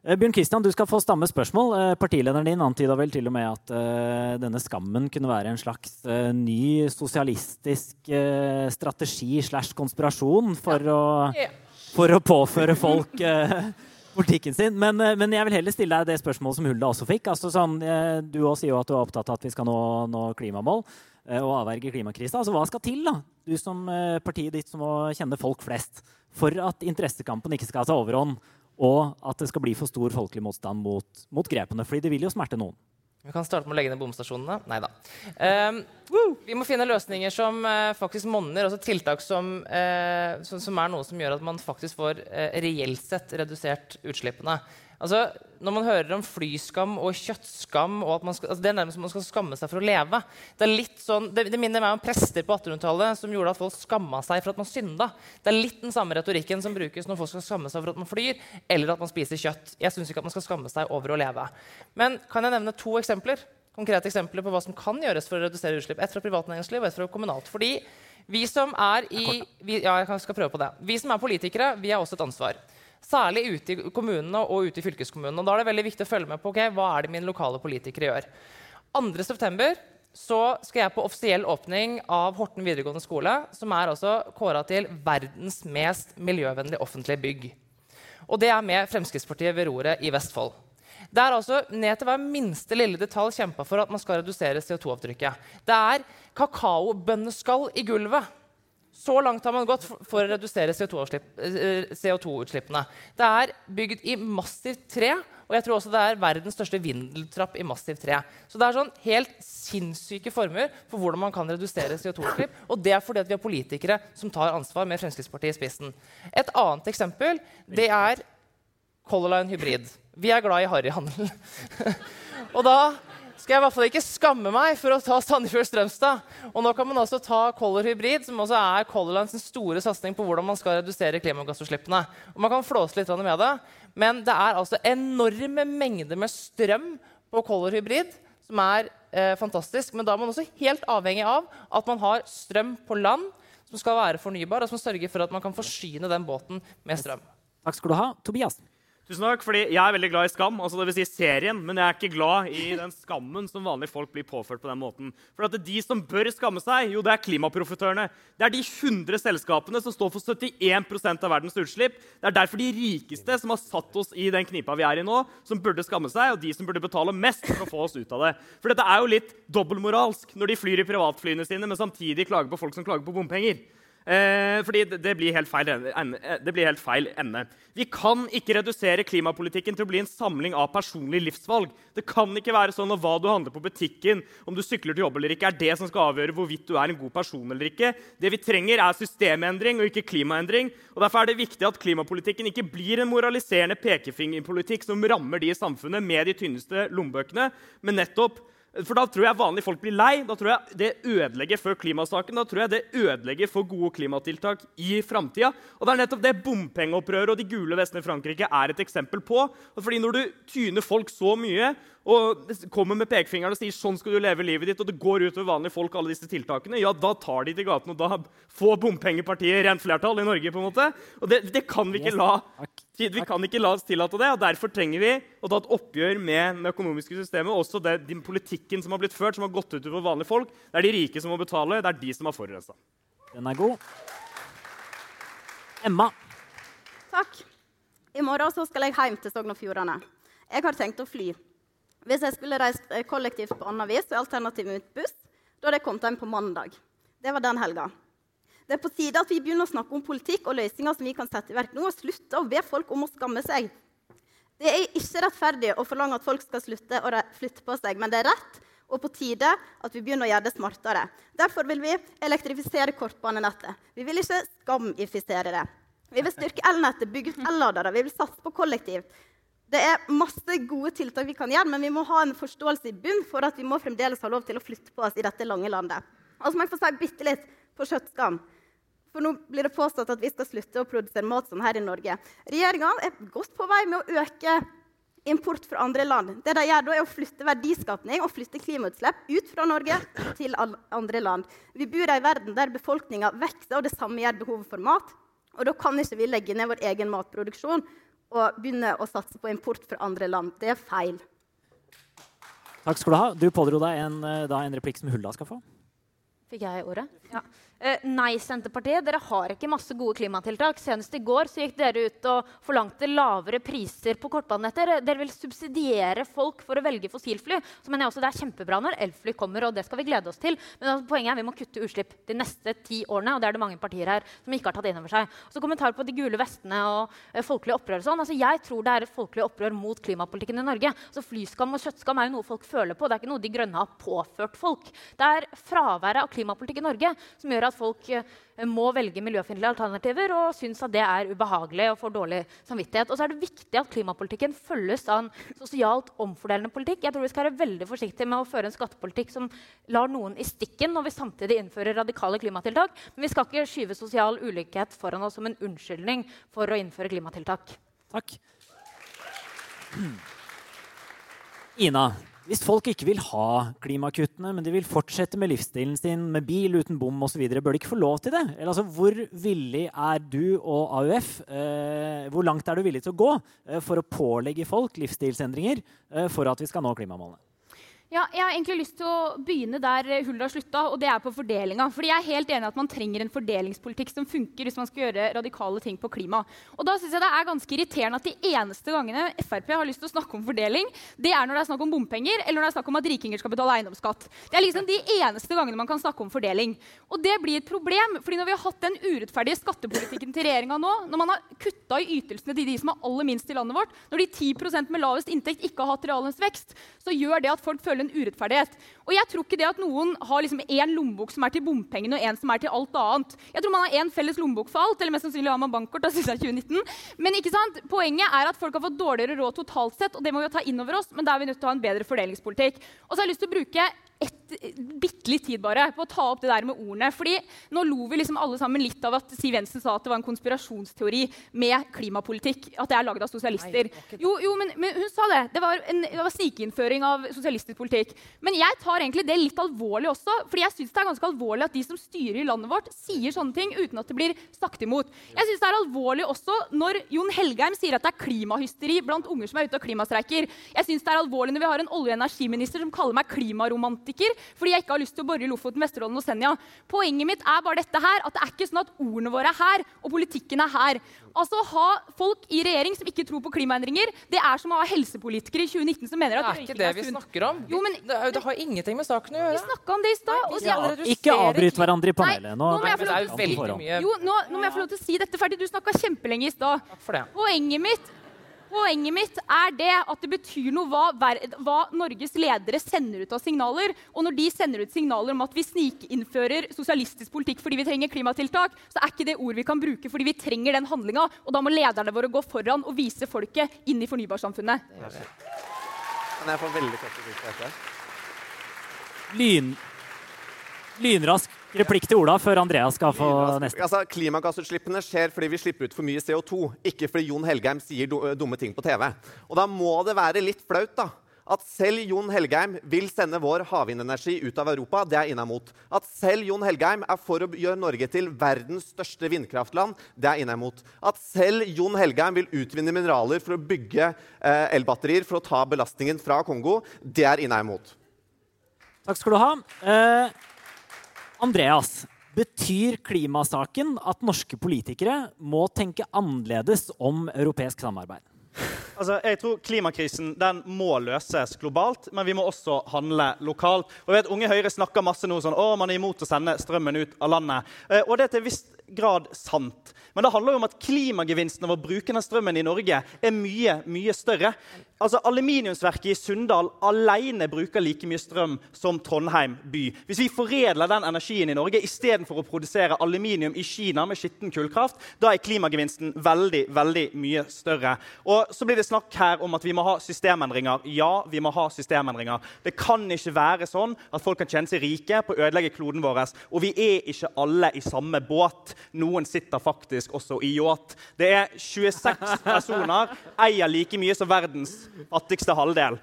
Bjørn Kristian, du skal få stamme spørsmål. Uh, partilederen din antyda vel til og med at uh, denne skammen kunne være en slags ny sosialistisk strategi slash konspirasjon for, ja. å, for å påføre folk politikken sin. Men, men, jeg vil heller stille deg det spørsmålet som Hulda også fikk. Altså, sånn, du også sier jo at du er opptatt av at vi skal nå, nå klimamål. Eh, og avverge klimakrisa. Altså, hva skal til, da, du som eh, partiet ditt som må kjenne folk flest, for at interessekampen ikke skal ta overhånd, og at det skal bli for stor folkelig motstand mot, mot grepene? Fordi det vil jo smerte noen. Vi kan starte med å legge ned bomstasjonene. Nei da. Uh, vi må finne løsninger som uh, faktisk monner. Altså tiltak som, uh, som, som, er noe som gjør at man faktisk får uh, reelt sett redusert utslippene. Altså, når man hører om flyskam og kjøttskam og at man skal, altså Det er nærmest som man skal skamme seg for å leve. Det er litt sånn, det, det minner meg om prester på 1800-tallet som gjorde at folk skamma seg for at man synda. Det er litt den samme retorikken som brukes når folk skal skamme seg for at man flyr eller at man spiser kjøtt. Jeg syns ikke at man skal skamme seg over å leve. Men kan jeg nevne to eksempler? Konkrete eksempler på hva som kan gjøres for å redusere utslipp. Ett fra privat næringsliv og ett fra kommunalt. Fordi vi som er i vi, ja, jeg skal prøve på det. Vi som er politikere, vi har også et ansvar. Særlig ute i kommunene og ute i fylkeskommunene. Og da er det veldig viktig å følge med på okay, hva er det mine lokale politikere gjør. 2.9. så skal jeg på offisiell åpning av Horten videregående skole, som er altså kåra til verdens mest miljøvennlige offentlige bygg. Og det er med Fremskrittspartiet ved roret i Vestfold. Det er altså ned til hver minste lille detalj kjempa for at man skal redusere CO2-avtrykket. Det er kakaobønneskall i gulvet så langt har man gått for å redusere CO2-utslippene. Eh, det er bygd i massivt tre, og jeg tror også det er verdens største vindeltrapp i massivt tre. Så det er sånn helt sinnssyke former for hvordan man kan redusere CO2-utslipp. Og det er fordi vi har politikere som tar ansvar med Fremskrittspartiet i spissen. Et annet eksempel det er Color Line hybrid. Vi er glad i harryhandel. og da skal jeg i hvert fall ikke skamme meg for å ta Sandefjord Strømstad. Og nå kan man også ta Color Hybrid, som også er Color Lines store satsing på hvordan man skal redusere klimagassutslippene. Og man kan flåse litt med det, men det er altså enorme mengder med strøm på Color Hybrid, som er eh, fantastisk. Men da er man også helt avhengig av at man har strøm på land som skal være fornybar, og som sørger for at man kan forsyne den båten med strøm. Takk skal du ha. Tobias. Tusen takk, fordi Jeg er veldig glad i Skam, altså det vil si serien, men jeg er ikke glad i den skammen som vanlige folk blir påført på den måten. For at De som bør skamme seg, jo, det er klimaprofitørene. Det er de 100 selskapene som står for 71% av verdens utslipp. Det er derfor de rikeste som har satt oss i den knipa vi er i nå, som burde skamme seg, og de som burde betale mest for å få oss ut av det. For dette er jo litt dobbeltmoralsk når de flyr i privatflyene sine, men samtidig klager på folk som klager på bompenger. Eh, fordi det, blir helt feil, eh, det blir helt feil ende. Vi kan ikke redusere klimapolitikken til å bli en samling av personlige livsvalg. Det kan ikke være sånn at hva du handler på butikken, om du sykler til jobb eller ikke, er det som skal avgjøre hvorvidt du er en god person eller ikke. Det vi trenger, er systemendring og ikke klimaendring. Og Derfor er det viktig at klimapolitikken ikke blir en moraliserende pekefingerpolitikk som rammer de i samfunnet med de tynneste lommebøkene, men nettopp for da tror jeg vanlige folk blir lei. Da tror jeg det ødelegger for klimasaken. Da tror jeg det ødelegger for gode klimatiltak i framtida. Og det er nettopp det bompengeopprøret og de gule vestene i Frankrike er et eksempel på. Fordi når du tyner folk så mye og kommer med pekefingeren og sier sånn skal du leve livet ditt, og det går ut over vanlige folk, alle disse tiltakene, ja, da tar de til gaten, og da får bompengepartiet rent flertall i Norge. på en måte. Og det, det kan vi ikke la vi kan ikke la oss tillate det, og derfor trenger vi å ta et oppgjør med det økonomiske systemet. Også det, den politikken som har blitt ført, som har gått ut over vanlige folk. Det er de rike som må betale. Det er de som har forurensa. Den er god. Emma. Takk. I morgen så skal jeg hjem til Sogn og Fjordane. Jeg har tenkt å fly. Hvis jeg skulle reist eh, kollektivt på annet vis, er alternativet mitt buss. Da hadde jeg kommet hjem på mandag. Det var den helga. Det er på tide at vi begynner å snakke om politikk og løsninger som vi kan sette i verk nå, og slutte å be folk om å skamme seg. Det er ikke rettferdig å forlange at folk skal slutte å flytte på seg, men det er rett og på tide at vi begynner å gjøre det smartere. Derfor vil vi elektrifisere kortbanenettet. Vi vil ikke skamifisere det. Vi vil styrke elnettet, bygge ut elladere, vi vil satse på kollektiv. Det er masse gode tiltak vi kan gjøre, men vi må ha en forståelse i bunn for at vi må fremdeles ha lov til å flytte på oss i dette lange landet. Og så må jeg få si bitte litt på kjøttskam. For nå blir det påstått at vi skal slutte å produsere mat sånn her i Norge. Regjeringa er godt på vei med å øke import fra andre land. Det de gjør da, er å flytte verdiskapning og flytte klimautslipp ut fra Norge til andre land. Vi bor i en verden der befolkninga vokser, og det samme gjør behovet for mat. Og da kan ikke vi legge ned vår egen matproduksjon og begynne å satse på import fra andre land. Det er feil. Takk skal du ha. Du pådro deg en, eh, da, en replikk som Hulda skal få. Fikk jeg ordet? Ja. Eh, nei, Senterpartiet, dere har ikke masse gode klimatiltak. Senest i går så gikk dere ut og forlangte lavere priser på kortbanenettet. Dere vil subsidiere folk for å velge fossilfly. Så mener jeg også Det er kjempebra når elfly kommer, og det skal vi glede oss til. Men altså, poenget er vi må kutte utslipp de neste ti årene, og det er det mange partier her som ikke har tatt inn over seg. Så kommentar på de gule vestene og eh, folkelig opprør og sånn. Altså, jeg tror det er et folkelig opprør mot klimapolitikken i Norge. Så Flyskam og kjøttskam er jo noe folk føler på. Det er ikke noe De Grønne har påført folk. Det er fraværet av klimapolitikk i Norge som gjør at folk eh, må velge miljøfiendtlige alternativer og syns at det er ubehagelig og får dårlig samvittighet. Og så er det viktig at klimapolitikken følges av en sosialt omfordelende politikk. Jeg tror vi skal være veldig forsiktige med å føre en skattepolitikk som lar noen i stikken når vi samtidig innfører radikale klimatiltak. Men vi skal ikke skyve sosial ulikhet foran oss som en unnskyldning for å innføre klimatiltak. Takk. Ina, hvis folk ikke vil ha klimakuttene, men de vil fortsette med livsstilen sin med bil uten bom osv., bør de ikke få lov til det? Eller, altså, hvor villig er du og AUF eh, hvor langt er du villig til å gå eh, for å pålegge folk livsstilsendringer eh, for at vi skal nå klimamålene? Ja, jeg har egentlig lyst til å begynne der Hulda slutta, og det er på fordelinga. Fordi jeg er helt enig at man trenger en fordelingspolitikk som funker hvis man skal gjøre radikale ting på klima. Og da synes jeg det er ganske irriterende at de eneste gangene Frp har lyst til å snakke om fordeling, det er når det er snakk om bompenger, eller når det er snakk om at rikinger skal betale eiendomsskatt. Det er liksom de eneste gangene man kan snakke om fordeling. Og det blir et problem, fordi når vi har hatt den urettferdige skattepolitikken til regjeringa nå, når man har kutta i ytelsene til de som er aller minst i landet vårt, når de 10% med lavest inntekt ikke har hatt reallønnsvekst, så gjør det at folk føler føler en urettferdighet. Og jeg tror ikke det at noen har liksom én lommebok som er til bompengene, og én som er til alt annet. Jeg tror man har én felles lommebok for alt, eller mest sannsynlig har man bankkort. da synes jeg 2019. Men ikke sant? poenget er at folk har fått dårligere råd totalt sett, og det må vi jo ta inn over oss, men da er vi nødt til å ha en bedre fordelingspolitikk. Og så har jeg lyst til å bruke et bitte litt tid bare på å ta opp det der med ordene. Fordi nå lo vi liksom alle sammen litt av at Siv Jensen sa at det var en konspirasjonsteori med klimapolitikk. At det er laget av sosialister. Jo, jo men, men, hun sa det. Det var, en, det var snikinnføring av sosialistisk politikk. Men jeg tar egentlig det litt alvorlig også. fordi jeg synes det er ganske alvorlig at de som styrer i landet vårt, sier sånne ting uten at det blir sagt imot. Jeg synes det er alvorlig også når Jon Helgheim sier at det er klimahysteri blant unger som er ute og klimastreiker. Jeg synes det er alvorlig når vi har en olje- og energiminister som kaller meg klimaromantiker romantiker fordi jeg ikke har lyst til å bore i Lofoten, Vesterålen og Senja. Poenget mitt er bare dette her, at det er ikke sånn at ordene våre er her, og politikken er her. Altså Å ha folk i regjering som ikke tror på klimaendringer, det er som å ha helsepolitikere i 2019 som mener at Det er ikke det vi snakker om. Jo, men, det, det, har ingenting med saken å gjøre. Vi snakka om det i stad. Ja, ikke avbryt hverandre i panelet. Nå må jeg få lov til å si dette ferdig. Du snakka kjempelenge i stad. Poenget mitt Poenget mitt er det at det betyr noe hva, hva, Norges ledere sender ut av signaler. Og når de sender ut signaler om at vi snikinnfører sosialistisk politikk fordi vi trenger klimatiltak, så er ikke det ord vi kan bruke fordi vi trenger den handlinga. Og da må lederne våre gå foran og vise folket inn i fornybarsamfunnet. Kan jeg få veldig kort replikk på dette? Lyn, lynrask replikk til Ola før Andreas skal få neste. Altså, Klimagassutslippene skjer fordi vi slipper ut for mye CO2, ikke fordi Jon Helgheim sier dumme ting på TV. Og da må det være litt flaut da, at selv Jon Helgheim vil sende vår havvindenergi ut av Europa. Det er innimot. At selv Jon Helgheim er for å gjøre Norge til verdens største vindkraftland. Det er innimot. At selv Jon Helgheim vil utvinne mineraler for å bygge eh, elbatterier for å ta belastningen fra Kongo. Det er innimot. Takk skal du ha. Eh, Andreas, betyr klimasaken at norske politikere må tenke annerledes om europeisk samarbeid? Altså, jeg tror Klimakrisen den må løses globalt, men vi må også handle lokalt. Og vet Unge Høyre snakker masse nå sånn, å, man er imot å sende strømmen ut av landet. Eh, og det er til viss grad sant. Men det handler jo om at klimagevinsten av å bruke den strømmen i Norge er mye mye større. Altså, Aluminiumsverket i Sunndal alene bruker like mye strøm som Trondheim by. Hvis vi foredler den energien i Norge istedenfor å produsere aluminium i Kina med skitten kullkraft, da er klimagevinsten veldig veldig mye større. Og Så blir det snakk her om at vi må ha systemendringer. Ja, vi må ha systemendringer. Det kan ikke være sånn at folk kan tjene seg rike på å ødelegge kloden vår. Og vi er ikke alle i samme båt. Noen sitter faktisk også i yacht. Det er 26 personer, eier like mye som verdens fattigste halvdel.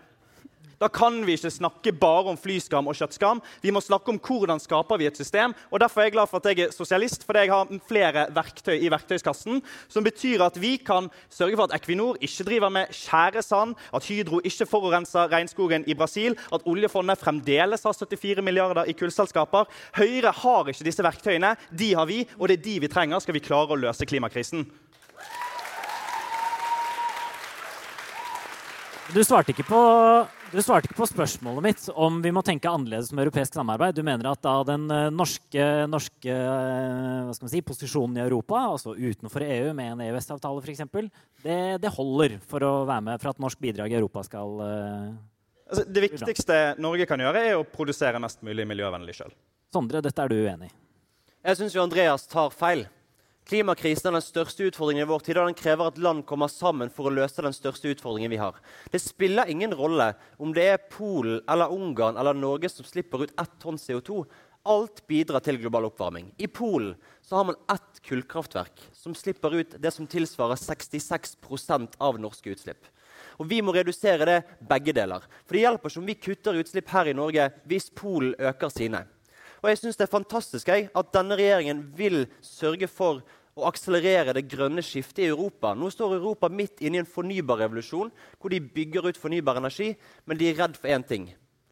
Da kan vi ikke snakke bare om flyskam og kjøttskam. Vi må snakke om hvordan skaper vi et system. Og Derfor er jeg glad for at jeg er sosialist, fordi jeg har flere verktøy i verktøyskassen. Som betyr at vi kan sørge for at Equinor ikke driver med tjæresand, at Hydro ikke forurenser regnskogen i Brasil, at oljefondet fremdeles har 74 milliarder i kullselskaper. Høyre har ikke disse verktøyene. De har vi, og det er de vi trenger skal vi klare å løse klimakrisen. Du svarte, på, du svarte, ikke på, spørsmålet mitt om vi må tenke annerledes om europeisk samarbeid. Du mener at da den eh, norske, norske eh, si, posisjonen i Europa, altså utenfor EU med en EØS-avtale f.eks., det, det holder for å være med for at norsk bidrag i Europa skal uh, altså, Det viktigste Norge kan gjøre, er å produsere mest mulig miljøvennlig sjøl. Sondre, dette er du uenig i? Jeg syns Andreas tar feil. Klimakrisen er den største utfordringen i vår tid, og den krever at land kommer sammen for å løse den største utfordringen vi har. Det spiller ingen rolle om det er Polen eller Ungarn eller Norge som slipper ut ett tonn CO2. Alt bidrar til global oppvarming. I Polen har man ett kullkraftverk som slipper ut det som tilsvarer 66% av norske utslipp. Og Vi må redusere det begge deler. For Det hjelper ikke om vi kutter utslipp her i Norge hvis Polen øker sine. Og jeg synes Det er fantastisk jeg, at denne regjeringen vil sørge for å akselerere det grønne skiftet i Europa. Nå står Europa midt inne i en fornybarrevolusjon hvor de bygger ut fornybar energi, men de er redd for én ting.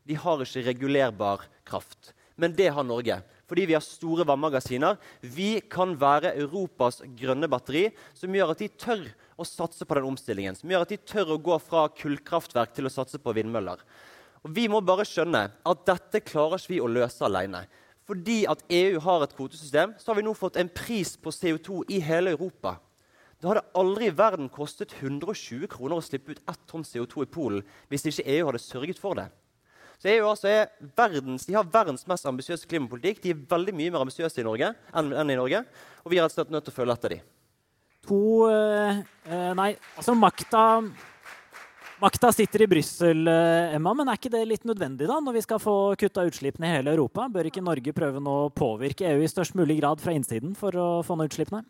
De har ikke regulerbar kraft. Men det har Norge. Fordi vi har store vannmagasiner. Vi kan være Europas grønne batteri, som gjør at de tør å satse på den omstillingen. Som gjør at de tør å gå fra kullkraftverk til å satse på vindmøller. Og Vi må bare skjønne at dette klarer ikke vi å løse alene fordi at EU har et kvotesystem, så har vi nå fått en pris på CO2 i hele Europa. Det hadde aldri i verden kostet 120 kroner å slippe ut ett tonn CO2 i Polen hvis ikke EU hadde sørget for det. Så EU altså er verdens, de har verdens mest ambisiøse klimapolitikk. De er veldig mye mer ambisiøse enn, enn i Norge. Og vi er rett og slett nødt til å følge etter dem. To eh, eh, Nei, altså makta Makta sitter i Brussel, eh, Emma, men er ikke det litt nødvendig da, når vi skal få kutta utslippene i hele Europa? Bør ikke Norge prøve å påvirke EU i størst mulig grad fra innsiden for å få ned utslippene?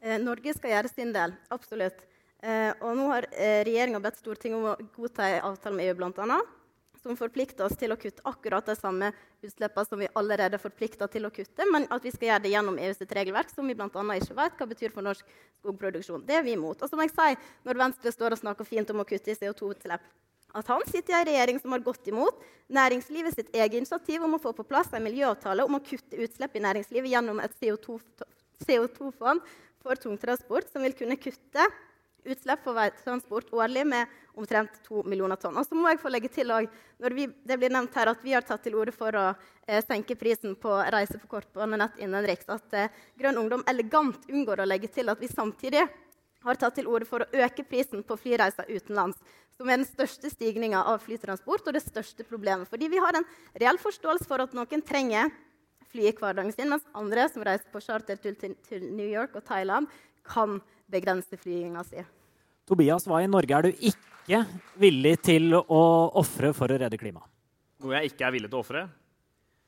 Eh, Norge skal gjøre sin del, absolutt. Eh, og nå har regjeringa bedt Stortinget om å godta en avtale med EU annet, som forplikter oss til å kutte akkurat de samme utslippene som vi allerede er forplikta til å kutte, men at vi skal gjøre det gjennom EU sitt regelverk, som vi annet ikke vet hva betyr for norsk skogproduksjon. Det er vi imot. Og som jeg sier, når Venstre står og snakker fint om å kutte i CO2-utslipp, at han sitter i en regjering som har gått imot næringslivet sitt eget initiativ om å få på plass en miljøavtale om å kutte utslipp i næringslivet gjennom et CO2-fond for tungtransport, som vil kunne kutte utslipp for veitransport årlig med omtrent 2 millioner tonn. Og så må jeg få legge til også, når vi, Det blir nevnt her at vi har tatt til orde for å eh, senke prisen på reise på kortbanenett innenriks. At eh, Grønn Ungdom elegant unngår å legge til at vi samtidig har tatt til orde for å øke prisen på flyreiser utenlands, som er den største stigninga av flytransport og det største problemet. Fordi vi har en reell forståelse for at noen trenger fly i hverdagen sin, mens andre som reiser på chartertur til, til New York og Thailand, kan begrense flyginga si. Tobias, hva i Norge er du ikke villig til å ofre for å redde klimaet? Noe jeg ikke er villig til å ofre?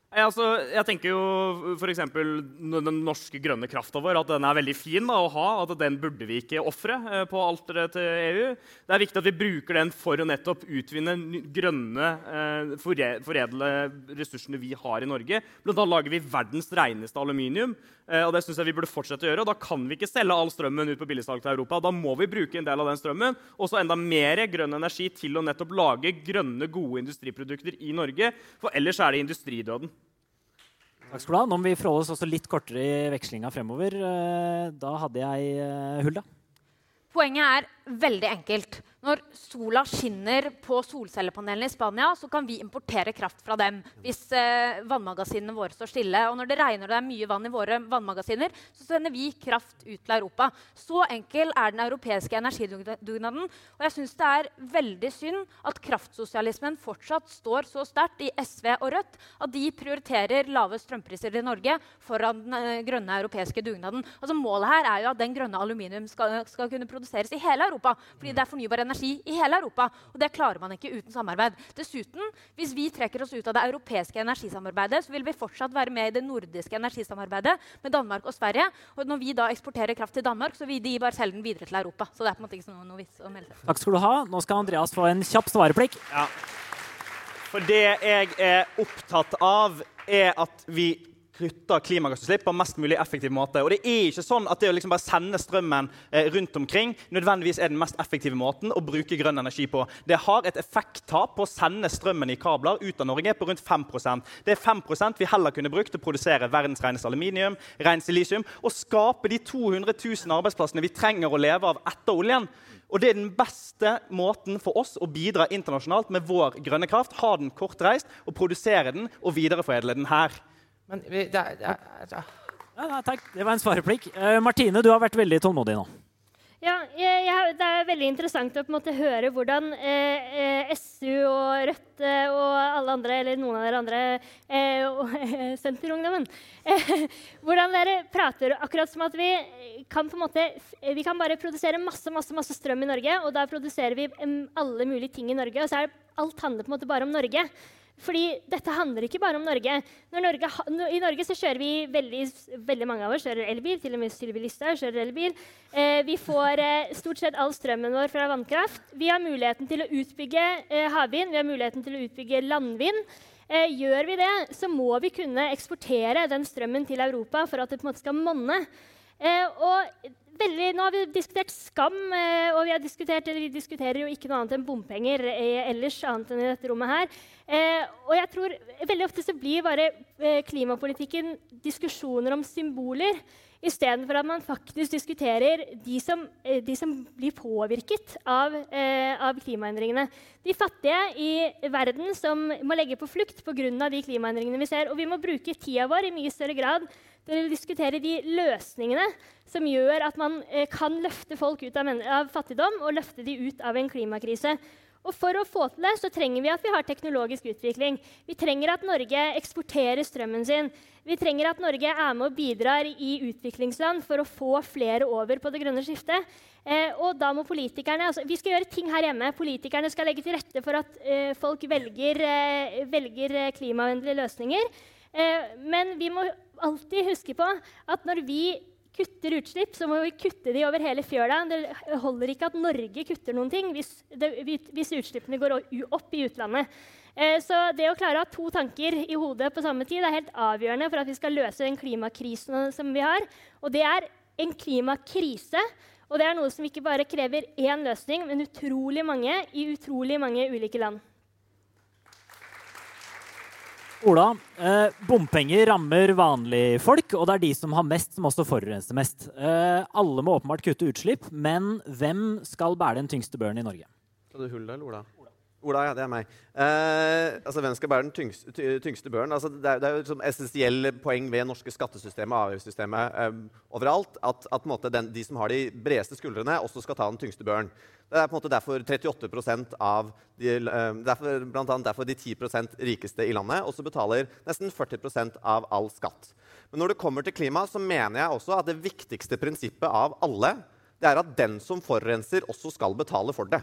Nei, altså, jeg tenker jo f.eks. den norske grønne krafta vår. At den er veldig fin da, å ha. At den burde vi ikke ofre eh, på alteret til EU. Det er viktig at vi bruker den for å nettopp utvinne grønne, eh, foredle ressursene vi har i Norge. Blant annet lager vi verdens reneste aluminium. Eh, og det synes jeg vi burde fortsette å gjøre. Og da kan vi ikke selge all strømmen ut på billigsalg til Europa. Da må vi bruke en del av den strømmen. Og så enda mer grønn energi til å nettopp lage grønne, gode industriprodukter i Norge. For ellers er det industridøden. Takk skal du ha. Nå må vi forholde oss også litt kortere i vekslinga fremover. Eh, Da hadde jeg eh, Hulda. Poenget er veldig enkelt. Når sola skinner på solcellepanelene i Spania, så kan vi importere kraft fra dem hvis eh, vannmagasinene våre står stille. Og når det regner og det er mye vann i våre vannmagasiner, så sender vi kraft ut til Europa. Så enkel er den europeiske energidugnaden. Og jeg syns det er veldig synd at kraftsosialismen fortsatt står så sterkt i SV og Rødt at de prioriterer lave strømpriser i Norge foran den eh, grønne europeiske dugnaden. Altså Målet her er jo at den grønne aluminium skal, skal kunne produseres i hele Europa. Fordi det er fornybar energi i hele Europa. Og det klarer man ikke uten samarbeid. Dessuten, hvis vi trekker oss ut av det europeiske energisamarbeidet, så vil vi fortsatt være med i det nordiske energisamarbeidet med Danmark og Sverige. Og når vi da eksporterer kraft til Danmark, så vil de bare selge den videre til Europa. Så det er på en måte ikke noe, noe vits å melde seg. Takk skal du ha. Nå skal Andreas få en kjapp svareplikk. Ja. For det jeg er opptatt av, er at vi kutter klimagassutslipp på mest mulig effektiv måte. Og det er ikke sånn at det å liksom bare sende strømmen eh, rundt omkring nødvendigvis er den mest effektive måten å bruke grønn energi på. Det har et effekttap på å sende strømmen i kabler ut av Norge på rundt 5% Det er 5% vi heller kunne brukt til å produsere verdens reneste aluminium, ren silisium, og skape de 200 000 arbeidsplassene vi trenger å leve av etter oljen. Og det er den beste måten for oss å bidra internasjonalt med vår grønne kraft. Ha den kortreist og produsere den og videreforedle den her. Men vi, det er, det er, det. Ja, ja, takk. Det var en svareplikk. Uh, Martine, du har vært veldig tålmodig nå. Ja, jeg, jeg, Det er veldig interessant å på en måte høre hvordan eh, eh, SU og Rødt eh, og alle andre, eller noen av dere andre, eh, og eh, Senterungdommen eh, Hvordan dere prater akkurat som at vi kan på en måte Vi kan bare produsere masse masse, masse strøm i Norge, og da produserer vi alle mulige ting i Norge. Og så er alt handler på en måte bare om Norge. Fordi dette handler ikke bare om Norge. Norge I Norge så kjører vi veldig, veldig mange av oss kjører elbil. Til og med Sylvi kjører elbil. Eh, vi får eh, stort sett all strømmen vår fra vannkraft. Vi har muligheten til å utbygge eh, havvind, vi har muligheten til å utbygge landvind. Eh, gjør vi det, så må vi kunne eksportere den strømmen til Europa for at det på en måte skal monne. Eh, og veldig, nå har vi diskutert skam, eh, og vi, diskutert, vi diskuterer jo ikke noe annet enn bompenger eh, ellers, annet enn i dette rommet her. Og jeg tror veldig ofte så blir bare klimapolitikken diskusjoner om symboler. Istedenfor at man faktisk diskuterer de som, de som blir påvirket av, av klimaendringene. De fattige i verden som må legge på flukt pga. de klimaendringene vi ser. Og vi må bruke tida vår i mye større grad til å diskutere de løsningene som gjør at man eh, kan løfte folk ut av, av fattigdom og løfte de ut av en klimakrise. Og For å få til det så trenger vi at vi har teknologisk utvikling. Vi trenger at Norge eksporterer strømmen sin. Vi trenger at Norge er med og bidrar i utviklingsland for å få flere over på det grønne skiftet. Eh, og da må politikerne, altså, Vi skal gjøre ting her hjemme. Politikerne skal legge til rette for at eh, folk velger, eh, velger eh, klimavennlige løsninger. Eh, men vi må alltid huske på at når vi kutter utslipp, så må vi kutte de over hele fjøla. Det holder ikke at Norge kutter noen ting hvis, det, hvis utslippene går opp i utlandet. Eh, så det å klare å ha to tanker i hodet på samme tid er helt avgjørende for at vi skal løse den klimakrisen som vi har. Og det er en klimakrise. Og det er noe som ikke bare krever én løsning, men utrolig mange i utrolig mange ulike land. Ola, eh, bompenger rammer vanlige folk, og det er de som har mest, som også forurenser mest. Eh, alle må åpenbart kutte utslipp, men hvem skal bære den tyngste børen i Norge? Skal du hulle, eller Ola? Ola, ja, det er meg. Eh, altså, Hvem skal bære den tyngste, tyngste børen? Altså, det, er, det er jo et liksom essensielle poeng ved norske skattesystemet og avgiftssystemet eh, overalt at, at måte, den, de som har de bredeste skuldrene, også skal ta den tyngste børen. Det er på en måte derfor 38 av de, eh, derfor, blant annet derfor de 10% rikeste i landet også betaler nesten 40% av all skatt. Men når det kommer til klima, så mener jeg også at det viktigste prinsippet av alle det er at den som forurenser, også skal betale for det.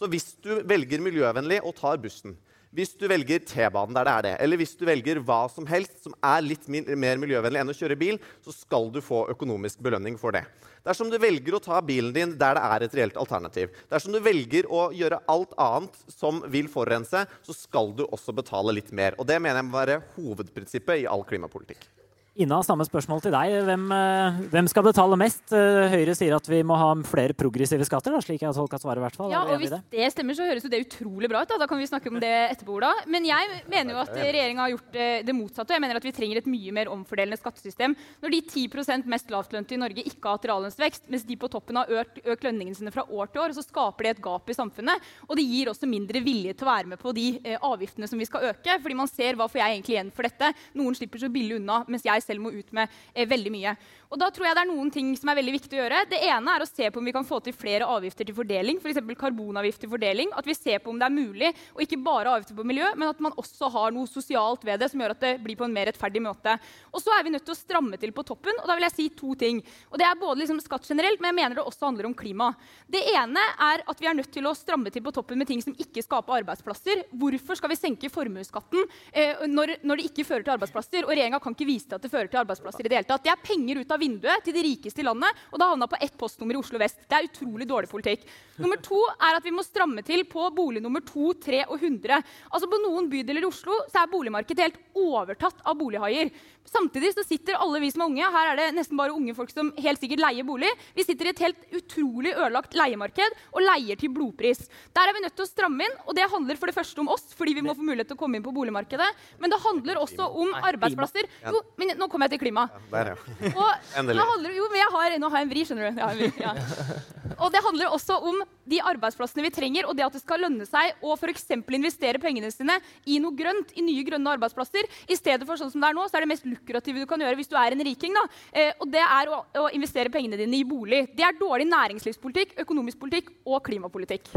Så hvis du velger miljøvennlig og tar bussen, hvis du velger T-banen der det er det, eller hvis du velger hva som helst som er litt mer miljøvennlig enn å kjøre bil, så skal du få økonomisk belønning for det. Dersom du velger å ta bilen din der det er et reelt alternativ, dersom du velger å gjøre alt annet som vil forurense, så skal du også betale litt mer. Og Det mener jeg må være hovedprinsippet i all klimapolitikk. Ina, samme spørsmål til deg. Hvem, eh, hvem, skal betale mest? Eh, Høyre sier at vi må ha flere progressive skatter. Da, slik jeg har tolka svaret. hvert fall. Ja, og Hvis det? det? stemmer, så høres jo det utrolig bra ut. Da, da kan vi snakke om det etterpå, Ola. Men jeg mener jo at regjeringa har gjort eh, det motsatte. Jeg mener at vi trenger et mye mer omfordelende skattesystem. Når de 10% mest lavtlønte i Norge ikke har hatt reallønnsvekst, mens de på toppen har økt, økt lønningene sine fra år til år, så skaper det et gap i samfunnet. Og det gir også mindre vilje til å være med på de avgiftene som vi skal øke. Fordi man ser hva får jeg egentlig igjen for dette. Noen slipper så billig unna, mens jeg selv må ut med eh, veldig mye. Og da tror jeg det er noen ting som er veldig viktig å gjøre. Det ene er å se på om vi kan få til flere avgifter til fordeling, f.eks. For karbonavgift til fordeling. At vi ser på om det er mulig, og ikke bare avgifter på miljø, men at man også har noe sosialt ved det som gjør at det blir på en mer rettferdig måte. Og så er vi nødt til å stramme til på toppen, og da vil jeg si to ting. Og det er både liksom skatt generelt, men jeg mener det også handler om klima. Det ene er at vi er nødt til å stramme til på toppen med ting som ikke skaper arbeidsplasser. Hvorfor skal vi senke formuesskatten eh, når, når, det ikke fører til arbeidsplasser? Og regjeringa kan ikke vise til at det fører til arbeidsplasser i det hele tatt. Det er penger ut av vinduet til de rikeste i landet, og det havna på ett postnummer i Oslo vest. Det er utrolig dårlig politikk. Nummer to er at vi må stramme til på bolig nummer to, tre og 100. Altså På noen bydeler i Oslo så er boligmarkedet helt overtatt av bolighaier. Samtidig så sitter alle vi som er unge, her er det nesten bare unge folk som helt sikkert leier bolig, vi sitter i et helt utrolig ødelagt leiemarked og leier til blodpris. Der er vi nødt til å stramme inn, og det handler for det første om oss, fordi vi må få mulighet til å komme inn på boligmarkedet, men det handler også om arbeidsplasser. Jo, men nå kommer jeg til klima. Der, ja. Og det handler, jo, men jeg har, nå har jeg en vri, skjønner du. Vri, ja. Og det handler også om de arbeidsplassene vi trenger, og det at det skal lønne seg å f.eks. investere pengene sine i noe grønt, i nye grønne arbeidsplasser, i stedet for sånn som det er nå, så er det mest lukrative du kan gjøre hvis du er en riking, da, eh, og det er å, å, investere pengene dine i bolig. Det er dårlig næringslivspolitikk, økonomisk politikk og klimapolitikk.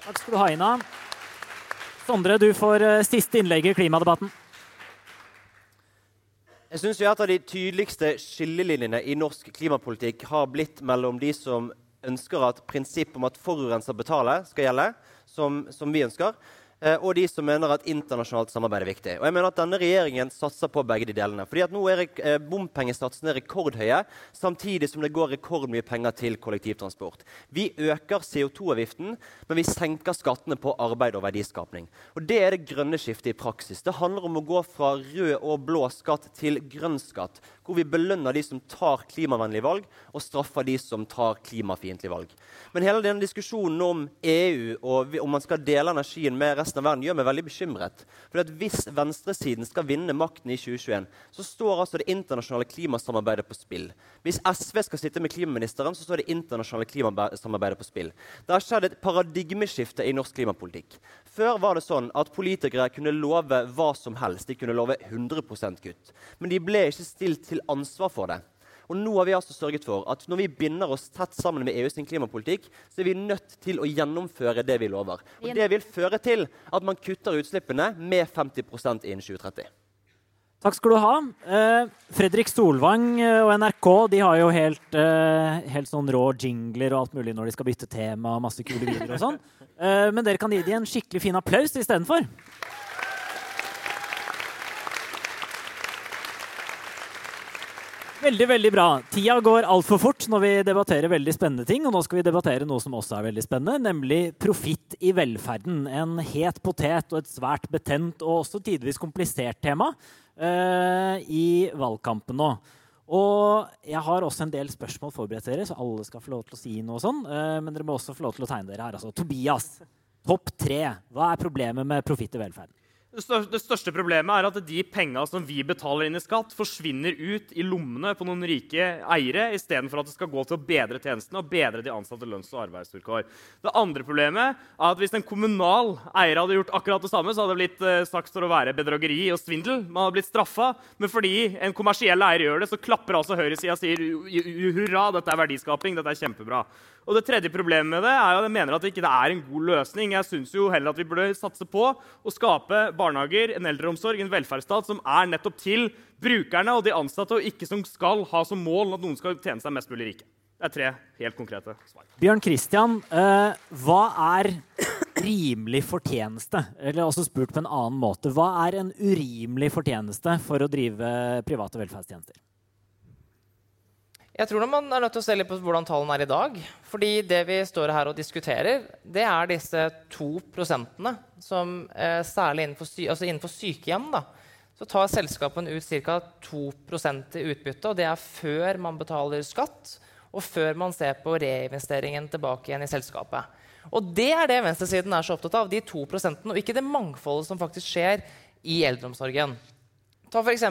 Takk skal du ha, Ina. Sondre, du får uh, siste innlegg i klimadebatten. Jeg synes Et av de tydeligste skillelinjene i norsk klimapolitikk har blitt mellom de som ønsker at prinsippet om at forurenser betaler, skal gjelde, som, som vi ønsker, og de som mener at internasjonalt samarbeid er viktig. Og jeg mener at Denne regjeringen satser på begge de delene. Fordi at Nå er eh, bompengesatsene rekordhøye, samtidig som det går rekordmye penger til kollektivtransport. Vi øker CO2-avgiften, men vi senker skattene på arbeid og verdiskapning. Og Det er det grønne skiftet i praksis. Det handler om å gå fra rød og blå skatt til grønn skatt, hvor vi belønner de som tar klimavennlige valg, og straffer de som tar klimafiendtlige valg. Men hele denne diskusjonen om EU og om man skal dele energien med resten av verden, gjør meg veldig bekymret. For Hvis venstresiden skal vinne makten i 2021, så står altså det internasjonale klimasamarbeidet på spill. Hvis SV skal sitte med klimaministeren, så står det internasjonale klimasamarbeidet på spill. Det har skjedd et paradigmeskifte i norsk klimapolitikk. Før var det sånn at politikere kunne love hva som helst. De kunne love 100% kutt. Men de ble ikke stilt til ansvar for det. Og nå har vi altså sørget for at når vi binder oss tett sammen med EU sin klimapolitikk, så er vi nødt til å gjennomføre det vi lover. Og det vil føre til at man kutter utslippene med 50% innen 2030. Takk skal du ha. Eh, Fredrik Solvang eh, og NRK de har jo helt, eh, helt sånn rå jingler og alt mulig når de skal bytte tema og masse kule videoer og sånn. Eh, men dere kan gi dem en skikkelig fin applaus istedenfor. Veldig, veldig bra. Tida går altfor fort når vi debatterer veldig spennende ting. Og nå skal vi debattere noe som også er veldig spennende, nemlig profitt i velferden. En het potet og et svært betent og også tidvis komplisert tema uh, i valgkampen nå. Og jeg har også en del spørsmål forberedt dere, så alle skal få lov til å si noe sånn. Eh, men dere må også få lov til å tegne dere her. Altså, Tobias, topp tre. Hva er problemet med profitt i velferden? Det største, problemet er at de penga som vi betaler inn i skatt, forsvinner ut i lommene på noen rike eiere istedenfor at det skal gå til å bedre tjenestene og bedre de ansatte lønns- og arbeidsvilkår. Det andre problemet er at hvis en kommunal eier hadde gjort akkurat det samme, så hadde det blitt eh, sagt for å være bedrageri og svindel. Man hadde blitt straffa. Men fordi en kommersiell eier gjør det, så klapper altså høyresida og sier "Ju- ju- hurra, dette er verdiskaping, dette er kjempebra. Og det tredje problemet med det er jo at jeg mener at det ikke er en god løsning. Jeg syns jo heller at vi burde satse på å skape barnehager, en eldreomsorg, en velferdsstat som er nettopp til brukerne og de ansatte, og ikke som skal ha som mål at noen skal tjene seg mest mulig rike. Det er tre helt konkrete svar. Bjørn Christian, eh, hva er rimelig fortjeneste? Eller også spurt på en annen måte. Hva er en urimelig fortjeneste for å drive private velferdstjenester? Jeg tror man er nødt til å se litt på hvordan tallene er i dag. Fordi det vi står her og diskuterer, det er disse to prosentene som eh, særlig innenfor, altså innenfor sykehjem da, så tar selskapene ut ca. 2 i utbytte. Og det er før man betaler skatt, og før man ser på reinvesteringen tilbake igjen i selskapet. Og det er det venstresiden er så opptatt av, de to prosentene, og ikke det mangfoldet som faktisk skjer i eldreomsorgen. Ta f.eks.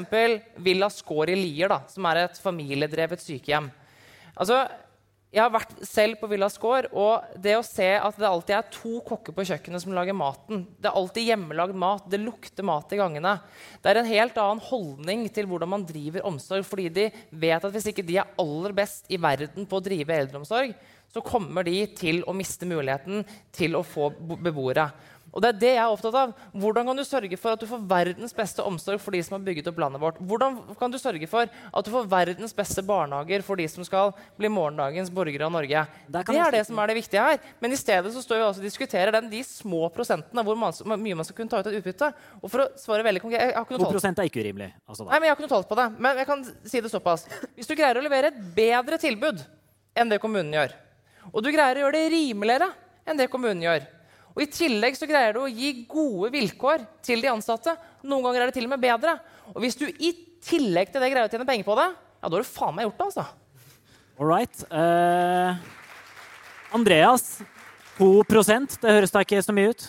Villa Skår i Lier, da, som er et familiedrevet sykehjem. Altså, jeg har vært selv på Villa Skår, og det å se at det alltid er to kokker på kjøkkenet som lager maten Det er alltid hjemmelagd mat. Det lukter mat i gangene. Det er en helt annen holdning til hvordan man driver omsorg, fordi de vet at hvis ikke de er aller best i verden på å drive eldreomsorg, så kommer de til å miste muligheten til å få beboere. Og det er det jeg er opptatt av. Hvordan kan du sørge for at du får verdens beste omsorg for de som har bygget opp landet vårt? Hvordan kan du sørge for at du får verdens beste barnehager for de som skal bli morgendagens borgere av Norge? Det er det som er det viktige her. Men i stedet så står vi også og diskuterer den, de små prosentene hvor man, mye man skal kunne ta ut av utbytte. Og for å svare veldig konkret jeg har ikke 2 noe tall. er ikke urimelig. Altså da. Nei, men jeg har ikke noe tall på det. Men jeg kan si det såpass. Hvis du greier å levere et bedre tilbud enn det kommunen gjør, og du greier å gjøre det rimeligere enn det kommunen gjør, og i tillegg så greier du å gi gode vilkår til de ansatte, noen ganger er det til og med bedre, og hvis du i tillegg til det greier å tjene penger på det, ja, da har du faen meg gjort det, altså. All right. Uh, Andreas, 2% det høres da ikke så mye ut?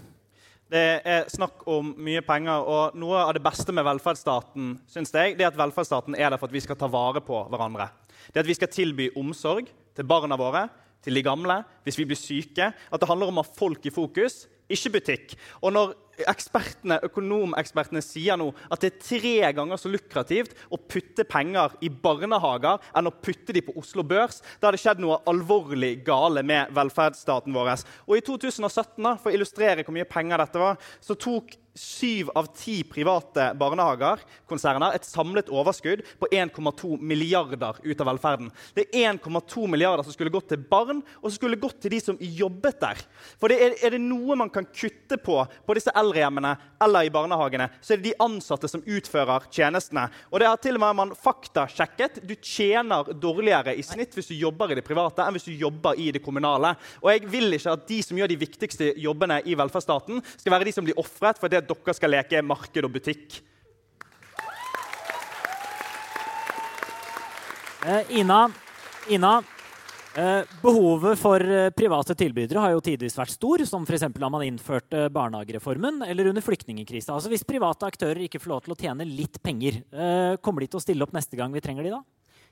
Det er snakk om mye penger, og noe av det beste med velferdsstaten synes jeg, det er at velferdsstaten er der for at vi skal ta vare på hverandre. Det er at vi skal tilby omsorg til barna våre, til de gamle, hvis vi blir syke. At det handler om å ha folk i fokus, ikke butikk. Og når ekspertene, økonomekspertene sier nå at det er tre ganger så lukrativt å putte penger i barnehager enn å putte de på Oslo Børs, da har det skjedd noe alvorlig gale med velferdsstaten vår. Og i 2017, da, for å illustrere hvor mye penger dette var, så tok syv av ti private barnehager konserner, et samlet overskudd på 1,2 milliarder ut av velferden. Det er 1,2 milliarder som skulle gått til barn, og som skulle gått til de som jobbet der. For det er, er det noe man kan kutte på på disse eldrehjemmene eller i barnehagene, så er det de ansatte som utfører tjenestene. Og det har til og med man faktasjekket. Du tjener dårligere i snitt hvis du jobber i det private enn hvis du jobber i det kommunale. Og jeg vil ikke at de som gjør de viktigste jobbene i velferdsstaten, skal være de som blir ofret for det at dere skal leke marked og butikk. Eh, Ina, Ina eh, behovet for eh, private tilbydere har jo tidvis vært stor, som f.eks. da man innførte barnehagereformen eller under flyktningkrisa. Altså hvis private aktører ikke får lov til å tjene litt penger, kommer de til å stille opp neste gang vi trenger de da?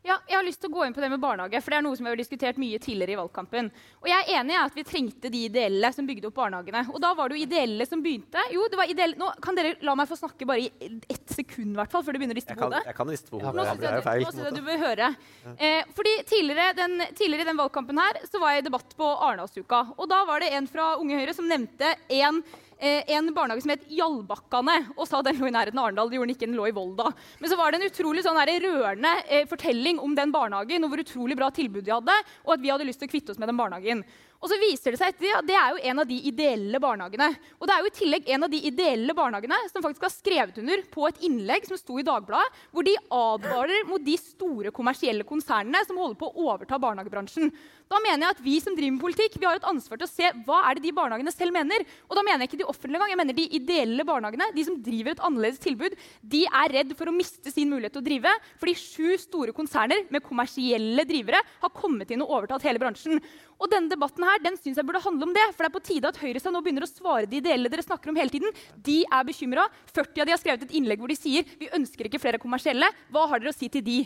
Ja, jeg har lyst til å gå inn på det med barnehage, for det er noe som vi har diskutert mye tidligere i valgkampen. Og jeg er enig i at vi trengte de ideelle som bygde opp barnehagene. Og da var det jo ideelle som begynte. Jo, det var ideelle. Nå kan dere la meg få snakke bare i ett sekund, hvert fall, før du begynner å riste på hodet. jeg kan riste på Nå hodet. syns Det er jeg, nå jeg du bør høre. Eh, fordi tidligere, den, tidligere i den valgkampen her, så var jeg i debatt på Arendalsuka. Og da var det en fra Unge Høyre som nevnte en, en barnehage som het Jallbakkane, og sa den lå i nærheten av Arendal. Det gjorde den ikke, den lå i Volda. Men så var det en utrolig sånn rørende eh, fortelling om den barnehagen, og hvor utrolig bra tilbud de hadde, og at vi hadde lyst til å kvitte oss med den barnehagen. Og så viser det seg etter at det er jo en av de ideelle barnehagene. Og det er jo i tillegg en av de ideelle barnehagene som faktisk har skrevet under på et innlegg som sto i Dagbladet, hvor de advarer mot de store kommersielle konsernene som holder på å overta barnehagebransjen. Da mener jeg at Vi som driver med politikk, vi har et ansvar til å se hva er det de barnehagene selv mener. Og da mener jeg ikke de offentlige gang, jeg mener de ideelle barnehagene, de som driver et annerledes tilbud, de er redd for å miste sin mulighet til å drive, fordi sju store konserner med kommersielle drivere har kommet inn og overtatt hele bransjen. Og denne debatten her, den synes jeg burde handle om det. For det er på tide at høyresida nå begynner å svare de ideelle dere snakker om hele tiden. De er bekymra. 40 av de har skrevet et innlegg hvor de sier vi ønsker ikke flere kommersielle. Hva har dere å si til de?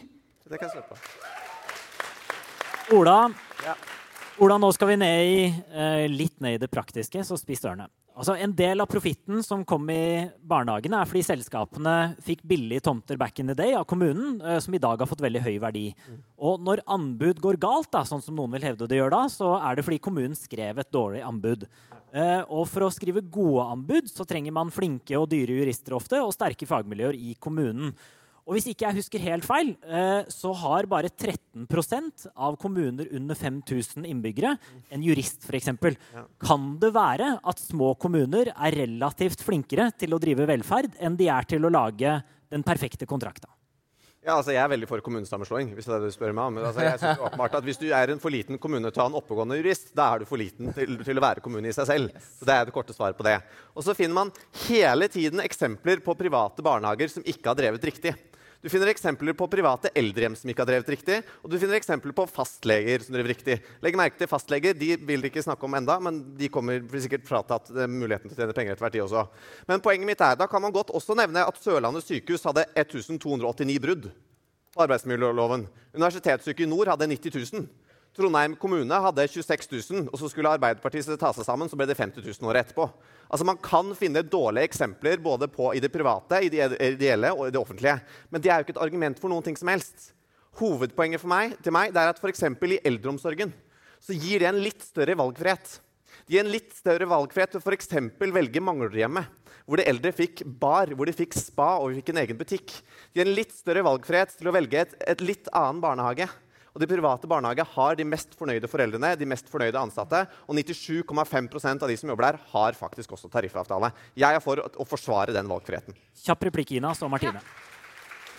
Det kan jeg slippe. Ola, Ola, nå skal vi ned i, eh, litt ned i det praktiske, så spiss ørene. Altså, en del av profitten som kom i barnehagene, er fordi selskapene fikk billige tomter back in the day av kommunen, eh, som i dag har fått veldig høy verdi. Og når anbud går galt, da, sånn som noen vil hevde det gjør da, så er det fordi kommunen skrev et dårlig anbud. Eh, og for å skrive gode anbud så trenger man flinke og dyre jurister ofte, og sterke fagmiljøer i kommunen. Og hvis ikke jeg husker helt feil, eh, så har bare 13% av kommuner under 5000 innbyggere en jurist, f.eks. Kan det være at små kommuner er relativt flinkere til å drive velferd enn de er til å lage den perfekte kontrakta? Ja, altså Jeg er veldig for kommunesammenslåing. hvis det er det du spør meg om. Altså, jeg synes åpenbart at Hvis du er en for liten kommune til å ha en oppegående jurist, da er du for liten til, til å være kommune i seg selv. Så Det er det korte svaret på det. Og så finner man hele tiden eksempler på private barnehager som ikke har drevet riktig. Du finner eksempler på private eldrehjem som ikke har drevet riktig, og du finner eksempler på fastleger som driver riktig. Legg merke til fastleger. De vil de ikke snakke om enda, men de kommer sikkert fratatt eh, muligheten til å tjene penger etter hvert, de også. Men poenget mitt er, da kan man godt også nevne at Sørlandet sykehus hadde 1289 brudd på arbeidsmiljøloven. Universitetssykehuset i Nord hadde 90 000. Trondheim kommune hadde 26 000, og så skulle Arbeiderpartiet ta seg sammen, så ble det 50 000 året etterpå. Altså Man kan finne dårlige eksempler både på, i det private, i det ideelle og i det offentlige. Men det er jo ikke et argument for noen ting som helst. Hovedpoenget for meg, til meg det er at f.eks. i eldreomsorgen så gir det en litt større valgfrihet. Det gir en litt større valgfrihet til f.eks. velge Manglerudhjemmet, hvor de eldre fikk bar, hvor de fikk spa og vi fikk en egen butikk. Det gir en litt større valgfrihet til å velge et, et litt annen barnehage. Og De private barnehagene har de mest fornøyde foreldrene, de mest fornøyde ansatte. Og 97,5% av de som jobber der, har faktisk også tariffavtale. Jeg er for å, forsvare den valgfriheten. Kjapp replikk, Ina, så Martine.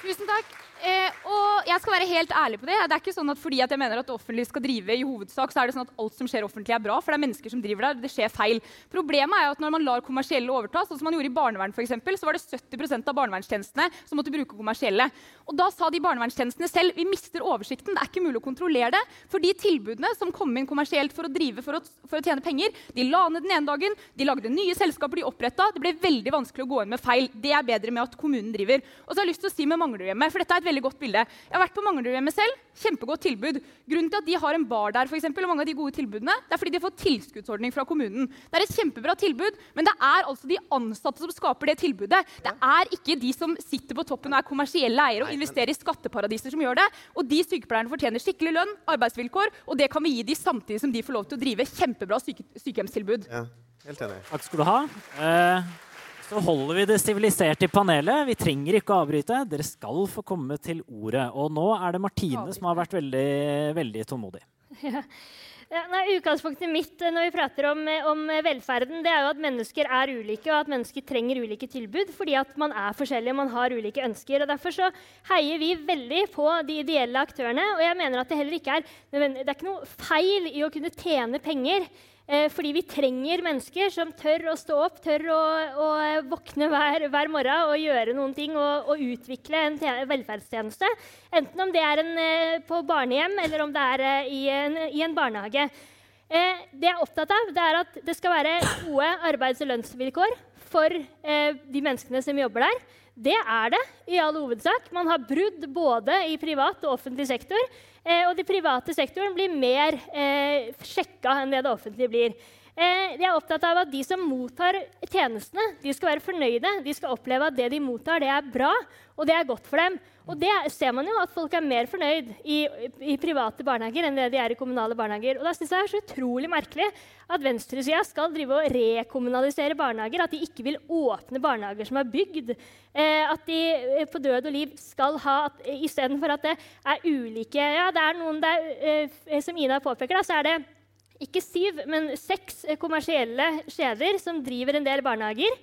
Tusen takk. Eh, og jeg skal være helt ærlig på det. Det er ikke sånn at fordi at jeg mener at det offentlige skal drive i hovedsak, så er det sånn at alt som skjer offentlig er bra, for det er mennesker som driver der. Det skjer feil. Problemet er jo at når man lar kommersielle overta, sånn som man gjorde i barnevern for eksempel, så var det 70% av barnevernstjenestene som måtte bruke kommersielle. Og da sa de barnevernstjenestene selv vi mister oversikten. Det er ikke mulig å kontrollere det. For de tilbudene som kom inn kommersielt for å drive for å, for å tjene penger, de la ned den ene dagen, de lagde nye selskaper de oppretta. Det ble veldig vanskelig å gå inn med feil. Det er bedre med at kommunen driver. Og så har jeg lyst til å si med Manglerudhjemmet, er veldig godt bilde. Jeg har vært på Manglerudhjemmet selv. Kjempegodt tilbud. Grunnen til at de har en bar der, for eksempel, og mange av de gode tilbudene, det er fordi de har fått tilskuddsordning fra kommunen. Det er et kjempebra tilbud, men det er altså de ansatte som skaper det tilbudet. Det er ikke de som sitter på toppen og er kommersielle eiere og investerer i skatteparadiser som gjør det. Og de sykepleierne fortjener skikkelig lønn, arbeidsvilkår, og det kan vi gi de samtidig som de får lov til å drive kjempebra syke sykehjemstilbud. Ja, helt enig. Takk skal du ha. Eh, så holder vi det sivilisert i panelet. Vi trenger ikke å avbryte. Dere skal få komme til ordet. Og nå er det Martine som har vært veldig, veldig tålmodig. Ja. Ja, nei, utgangspunktet mitt eh, når vi prater om, eh, om velferden, det er jo at mennesker er ulike, og at mennesker trenger ulike tilbud fordi at man er forskjellig og man har ulike ønsker. og Derfor så heier vi veldig på de ideelle aktørene. Og jeg mener at det heller ikke er, det er ikke noe feil i å kunne tjene penger. Eh, fordi vi trenger mennesker som tør å stå opp, tør å, å våkne hver, hver, morgen og gjøre noen ting og, og utvikle en velferdstjeneste. Enten om det er en, eh, på barnehjem eller om det er eh, i, en, i en barnehage. Eh, det jeg er opptatt av, det er at det skal være gode arbeids- og lønnsvilkår for de menneskene som jobber der. Det er det i all hovedsak. Man har brudd både i privat og offentlig sektor. Eh, og den private sektoren blir mer eh, sjekka enn det det offentlige blir. Eh, jeg er opptatt av at de som mottar tjenestene, de skal være fornøyde. De skal oppleve at det de mottar, det er bra, og det er godt for dem. Og det ser man jo at folk er mer fornøyd i, i private barnehager enn det de er i kommunale barnehager. Og da syns jeg det er så utrolig merkelig at venstresida skal drive og rekommunalisere barnehager. At de ikke vil åpne barnehager som er bygd. Eh, at de eh, på død og liv skal ha at Istedenfor at det er ulike Ja, det er noen der, eh, Som Ina påpeker, da, så er det ikke syv, men seks eh, kommersielle kjeder som driver en del barnehager.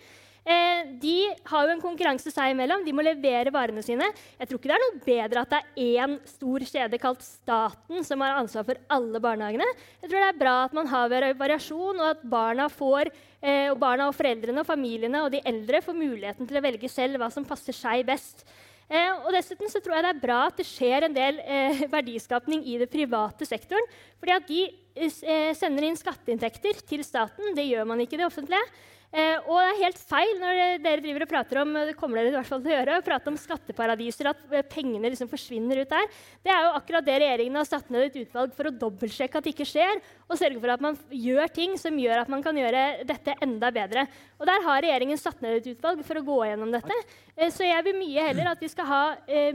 Eh, de har jo en konkurranse seg imellom. De må levere varene sine. Jeg tror ikke det er noe bedre at det er én stor kjede kalt Staten som har ansvar for alle barnehagene. Jeg tror det er bra at man har variasjon, og at barna, får, eh, og barna og foreldrene og familiene og de eldre får muligheten til å velge selv hva som passer seg best. Eh, og dessuten så tror jeg det er bra at det skjer en del eh, verdiskapning i det private sektoren. fordi at de eh, sender inn skatteinntekter til staten. Det gjør man ikke i det offentlige. Eh, og det er helt feil når dere driver og prater om det kommer dere i hvert fall til å gjøre, prate om skatteparadiser, at eh, pengene liksom forsvinner ut der. Det er jo akkurat det regjeringen har satt ned et utvalg for å dobbeltsjekke at det ikke skjer, og sørge for at man gjør ting som gjør at man kan gjøre dette enda bedre. Og der har regjeringen satt ned et utvalg for å gå gjennom dette. Eh, så jeg vil mye heller at vi skal ha eh,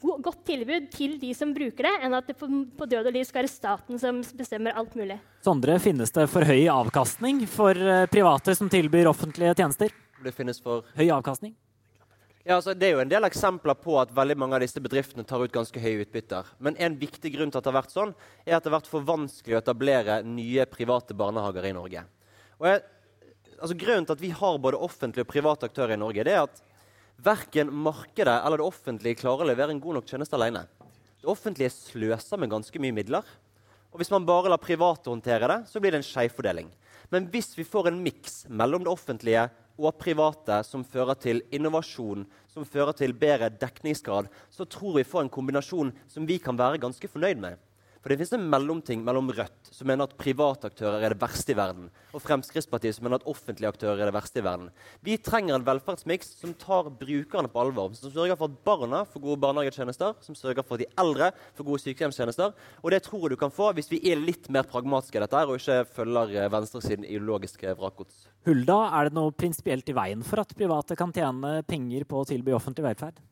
godt tilbud til de som bruker det, enn at det på, på død og liv skal være staten som bestemmer alt mulig. Sondre, finnes det for høy avkastning for eh, private som tilbyr offentlige tjenester? Det finnes for Høy avkastning? Ja, altså, det er jo en del eksempler på at veldig mange av disse bedriftene tar ut ganske høye utbytter. Men en viktig grunn til at det har vært sånn, er at det har vært for vanskelig å etablere nye private barnehager i Norge. Og jeg, altså, grunnen til at vi har både offentlige og private aktører i Norge, det er at verken markedet eller det offentlige klarer å levere en god nok tjeneste alene. Det offentlige sløser med ganske mye midler. Og hvis man bare lar private håndtere det, så blir det en skjevfordeling. Men hvis vi får en miks mellom det offentlige og private som fører til innovasjon, som fører til bedre dekningsgrad, så tror vi får en kombinasjon som vi kan være ganske fornøyd med. For det finnes en mellomting mellom Rødt, som mener at private aktører er det verste i verden, og Fremskrittspartiet, som mener at offentlige aktører er det verste i verden. Vi trenger en velferdsmiks som tar brukerne på alvor. Som sørger for at barna får gode barnehagetjenester, som sørger for at de eldre får gode sykehjemstjenester. Og det tror jeg du kan få hvis vi er litt mer pragmatiske i dette og ikke følger eh, venstresiden ideologiske vrakgods. Hulda, er det noe prinsipielt i veien for at private kan tjene penger på å tilby offentlig velferd?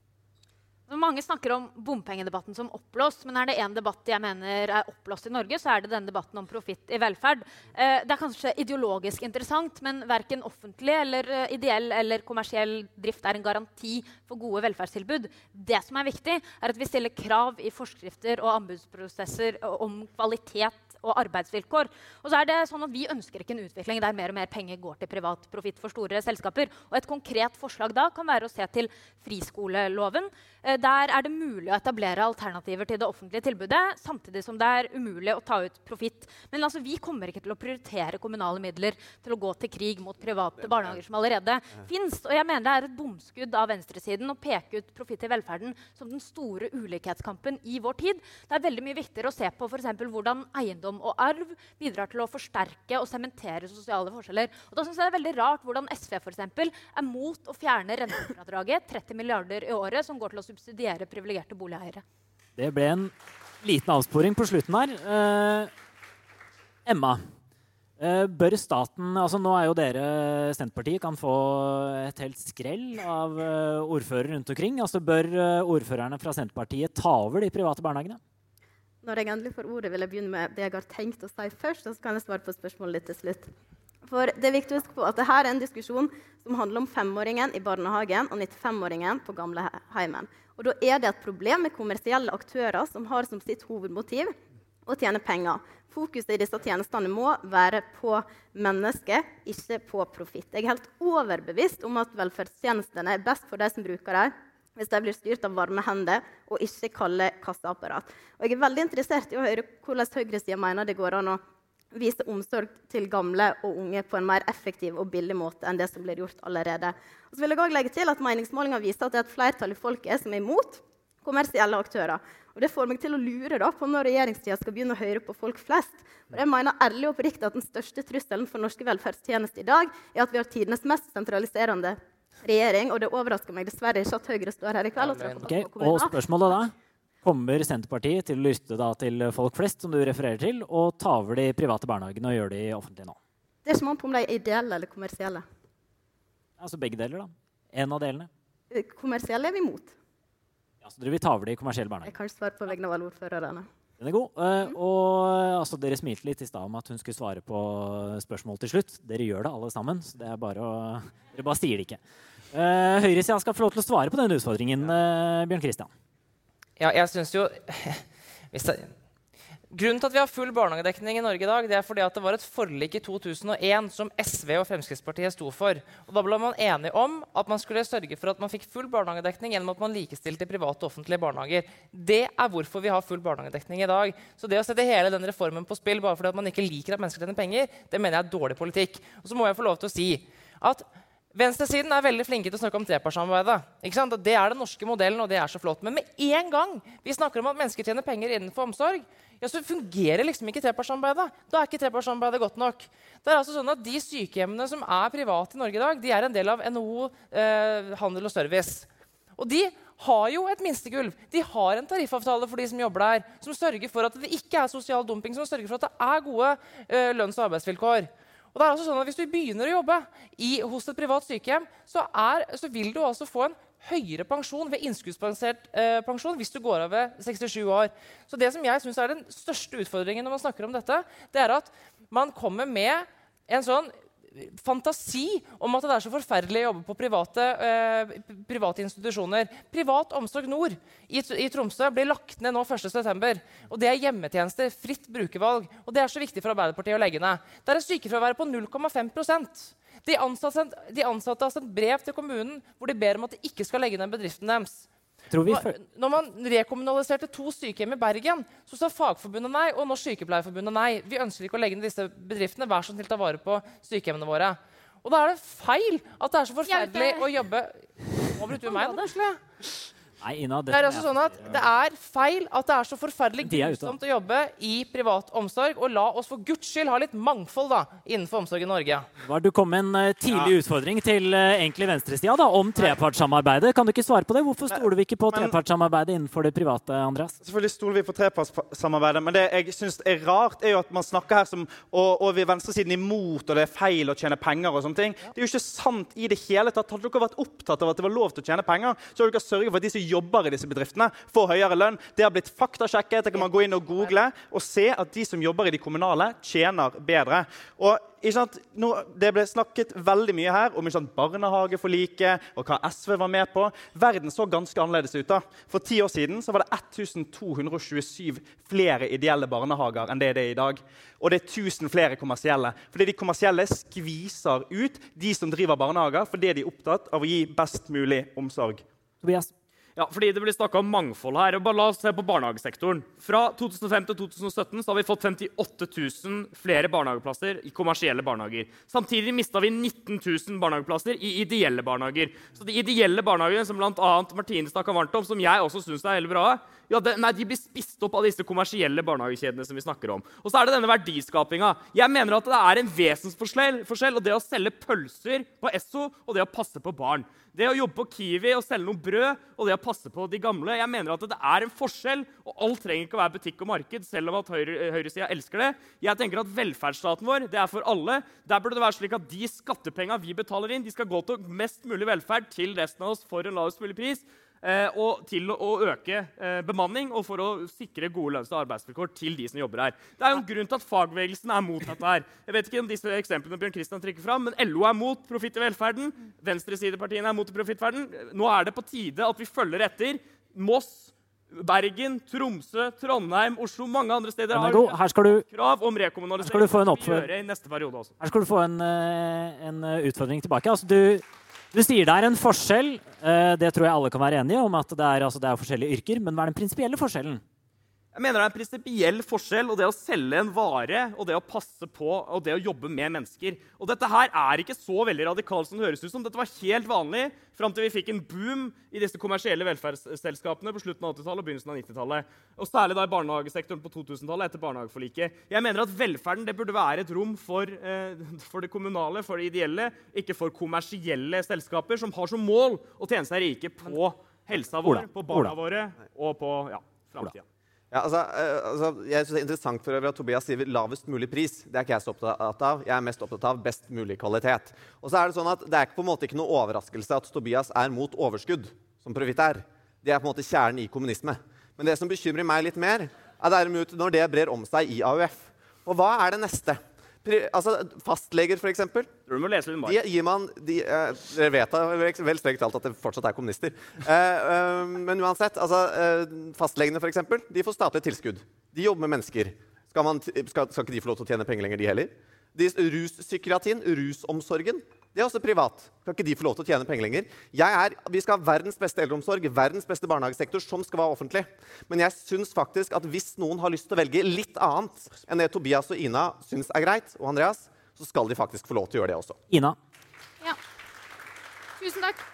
Mange snakker om bompengedebatten som oppblåst, men er det én debatt jeg mener er oppblåst i Norge, så er det denne debatten om profitt i velferd. Eh, det er kanskje ideologisk interessant, men verken offentlig eller eh, ideell eller kommersiell drift er en garanti for gode velferdstilbud. Det som er viktig, er at vi stiller krav i forskrifter og anbudsprosesser om kvalitet og arbeidsvilkår. Og så er det sånn at Vi ønsker ikke en utvikling der mer og mer penger går til privat profitt for store selskaper. Og Et konkret forslag da kan være å se til friskoleloven. Eh, der er det mulig å etablere alternativer til det offentlige tilbudet, samtidig som det er umulig å ta ut profitt. Men altså, vi kommer ikke til å prioritere kommunale midler til å gå til krig mot private barnehager som allerede fins. Og jeg mener det er et bomskudd av venstresiden å peke ut profitt i velferden som den store ulikhetskampen i vår tid. Det er veldig mye viktigere å se på for hvordan eiendom eiendom og arv bidrar til å forsterke og sementere sosiale forskjeller. Og da synes jeg det er veldig rart hvordan SV for eksempel, er mot å fjerne rentefradraget, 30 milliarder i året, som går til å subsidiere privilegerte boligeiere. Det ble en liten avsporing på slutten her. Eh, Emma, eh, bør staten altså Nå er jo dere Senterpartiet kan få et helt skrell av eh, ordførere rundt omkring. altså Bør eh, ordførerne fra Senterpartiet ta over de private barnehagene? Når jeg endelig får ordet, vil jeg begynne med det jeg har tenkt å si først. og så kan jeg svare på spørsmålet litt til slutt. For det er viktig å huske på at dette er en diskusjon som handler om femåringen i barnehagen og 95-åringen på gamleheimen. Og da er det et problem med kommersielle aktører som har som sitt hovedmotiv å tjene penger. Fokuset i disse tjenestene må være på mennesket, ikke på profitt. Jeg er helt overbevist om at velferdstjenestene er best for de som bruker dem hvis de blir styrt av varme hender og ikke kalde kasseapparat. Og jeg er veldig interessert i å høre hvordan høyresida mener det går an å vise omsorg til gamle og unge på en mer effektiv og billig måte enn det som blir gjort allerede. Og så vil jeg også legge til at Meningsmålinga viser at det er et flertall i folket som er imot kommersielle aktører. Og Det får meg til å lure da, på når regjeringstida skal begynne å høre på folk flest. For jeg mener ærlig og oppriktig at Den største trusselen for norske velferdstjenester i dag er at vi har tidenes mest sentraliserende regjering. Og det overrasker meg dessverre ikke at Høyre står her i kveld. og få Og spørsmålet da Kommer Senterpartiet til å lytte da til folk flest, som du refererer til, og ta over de private barnehagene og gjøre de offentlige nå? Det er som noe på om de er ideelle eller kommersielle. Altså begge deler, da. En av delene. Eh, Kommersielle er vi imot. Ja, så dere vil ta over de kommersielle barnehagene? Jeg kan ikke svare på vegne av alle ordførerne. Den er god. Eh, og altså, dere smilte litt i stad om at hun skulle svare på spørsmål til slutt. Dere gjør det alle sammen, så det er bare å Dere bare sier det ikke. Uh, Høyresida skal få lov til å svare på den utfordringen, eh, Bjørn Kristian. Ja, jeg synes jo hvis det, Grunnen til at vi har full barnehagedekning i Norge i dag, det er fordi at det var et forlik i 2001 som SV og Fremskrittspartiet sto for. Og Da ble man enige om at man skulle sørge for at man fikk full barnehagedekning gjennom at man likestilte private og offentlige barnehager. Det er hvorfor vi har full barnehagedekning i dag. Så det å sette hele den reformen på spill bare fordi at man ikke liker at mennesker tjener penger, det mener jeg er dårlig politikk. Og så må jeg få lov til å si at Venstresiden er veldig flinke til å snakke om trepartssamarbeidet. Det er den norske modellen, og det er så flott. Men med en gang vi snakker om at mennesker tjener penger innenfor omsorg, ja, så fungerer liksom ikke trepartssamarbeidet. Da er ikke trepartssamarbeidet godt nok. Det er altså sånn at De sykehjemmene som er private i Norge i dag, de er en del av NHO eh, handel og service. Og de har jo et minstegulv. De har en tariffavtale for de som jobber der, som sørger for at det ikke er sosial dumping, som sørger for at det er gode eh, lønns- og arbeidsvilkår. Og det er altså sånn at Hvis du begynner å jobbe i, hos et privat sykehjem, så, er, så vil du altså få en høyere pensjon ved innskuddspensert eh, pensjon hvis du går av ved 67 år. Så det som jeg synes er den største utfordringen når man snakker om dette, det er at man kommer med en sånn fantasi om at det er så forferdelig å jobbe på private, eh, private institusjoner. Privat Omsorg Nord i, i Tromsø blir lagt ned nå 1.9. Og det er hjemmetjenester, fritt brukervalg. Og det er så viktig for Arbeiderpartiet å legge ned. Det er sykefraværet sykefravær på 0,5 de de ansatte har sendt brev til kommunen hvor de ber om at de ikke skal legge ned bedriften deres. Tror vi Når, når man rekommunaliserte to sykehjem i Bergen, så sa Fagforbundet nei og Norsk Sykepleierforbundet nei. Vi ønsker ikke å legge ned disse bedriftene. Vær så snill ta vare på sykehjemmene våre. Og da er det feil at det er så forferdelig å jobbe Nå avbryter du meg, da, plutselig. Nei, Ina, Det er altså sånn at det er feil at det er så forferdelig De er grusomt å jobbe i privat omsorg. Og la oss for guds skyld ha litt mangfold da, innenfor omsorg i Norge. Var du kom med en tidlig tidlig utfordring til uh, egentlig venstresida da, om trepartssamarbeidet. Kan du ikke svare på det? Hvorfor stoler vi ikke på Men- trepartssamarbeidet innenfor det private, Andreas? Selvfølgelig stoler vi på trepartssamarbeidet, men det jeg synes er rart, er jo at man snakker her som og, og vi er venstresiden imot, og det er feil å tjene penger og sånne ting. Det er jo ikke sant i det hele tatt. Hadde dere vært opptatt av at det var lov til å tjene penger, så hadde dere sørget for at de som jobber i disse bedriftene, får høyere lønn. Det har blitt faktasjekket. Det kan man gå inn og google og se at de som jobber i de kommunale, tjener bedre. Og? Nå, det ble snakket veldig mye her om barnehageforliket og hva SV var med på. Verden så ganske annerledes ut. da. For ti år siden var det 1227 flere ideelle barnehager enn det det er i dag. Og det er 1000 flere kommersielle. Fordi de kommersielle skviser ut de som driver barnehager, fordi de er opptatt av å gi best mulig omsorg. Tobias? Ja, fordi Det blir snakka om mangfold her. og bare La oss se på barnehagesektoren. Fra 2005 til 2017 så har vi fått 58 000 flere barnehageplasser i kommersielle barnehager. Samtidig mista vi 19 000 barnehageplasser i ideelle barnehager. Så de ideelle barnehagene som bl.a. Martine snakka varmt om, som jeg også syns er veldig bra, ja, det, nei, de blir spist opp av disse kommersielle barnehagekjedene som vi snakker om. Og så er det denne verdiskapinga. Jeg mener at det er en vesensforskjell forskjell, og det å selge pølser på Esso og det å passe på barn. Det å jobbe på Kiwi og selge noe brød og det å passe på de gamle. Jeg mener at det er en forskjell, og alt trenger ikke å være butikk og marked, selv om at høyre, høyresida elsker det. Jeg tenker at Velferdsstaten vår det er for alle. Der burde det være slik at de skattepenga vi betaler inn, de skal gå til mest mulig velferd til resten av oss for en lavest mulig pris. Eh, og til å, øke eh, bemanning og for å sikre gode lønns- og arbeidsvilkår til de som jobber her. Det er jo en grunn til at fagbevegelsen er mot dette. her. Jeg vet ikke om disse eksemplene Bjørn Kristian trekker fram, men LO er mot profitt i velferden. Venstresidepartiene er mot profittferden. Nå er det på tide at vi følger etter. Moss, Bergen, Tromsø, Trondheim, Oslo, mange andre steder er. Her skal du- krav om Her skal du få en oppfør-. Her skal du få en, eh, en utfordring tilbake. Altså, du, du sier det er en forskjell. eh, Det tror jeg alle kan være enige om, at det er, altså, det er forskjellige yrker. Men hva er den prinsipielle forskjellen? Jeg mener det er en prinsipiell forskjell og det å selge en vare og det å passe på og det å jobbe med mennesker. Og dette her er ikke så veldig radikalt som det høres ut som. Dette var helt vanlig fram til vi fikk en boom i disse kommersielle velferdsselskapene på slutten av 80-tallet og begynnelsen av 90-tallet. Og særlig da i barnehagesektoren på 2000-tallet etter barnehageforliket. Jeg mener at velferden det burde være et rom for, eh, for det kommunale, for det ideelle, ikke for kommersielle selskaper som har som mål å tjene seg rike på helsa vår, Ola, på barna Ola. våre og på ja, framtida. Ja, altså, eh, altså, jeg synes Det er interessant for at Tobias sier lavest mulig pris. Det er ikke jeg så opptatt av. Jeg er mest opptatt av best mulig kvalitet. Og så er Det sånn at det er på en måte ikke noe overraskelse at Tobias er mot overskudd, som profitt er. Det er på en måte kjernen i kommunisme. Men det som bekymrer meg litt mer, er derimot når det brer om seg i AUF. Og hva er det neste? Altså, Fastleger, f.eks. De gir man de, eh, Dere vet da vel vel strengt talt at det fortsatt er kommunister. Eh, eh, men uansett, altså, eh, fastlegene for eksempel, de får statlig tilskudd. De jobber med mennesker. Skal, man, skal, skal ikke de få lov til å tjene penger lenger, de heller? De, ruspsykiatrien, rusomsorgen, det er også privat. Kan ikke de få lov til å tjene penger lenger? Jeg er, vi skal ha verdens beste eldreomsorg, verdens beste barnehagesektor, som skal være offentlig. Men jeg syns faktisk at hvis noen har lyst til å velge litt annet enn det Tobias og Ina syns er greit, og Andreas, så skal de faktisk få lov til å gjøre det også. Ina. Ja. Tusen takk.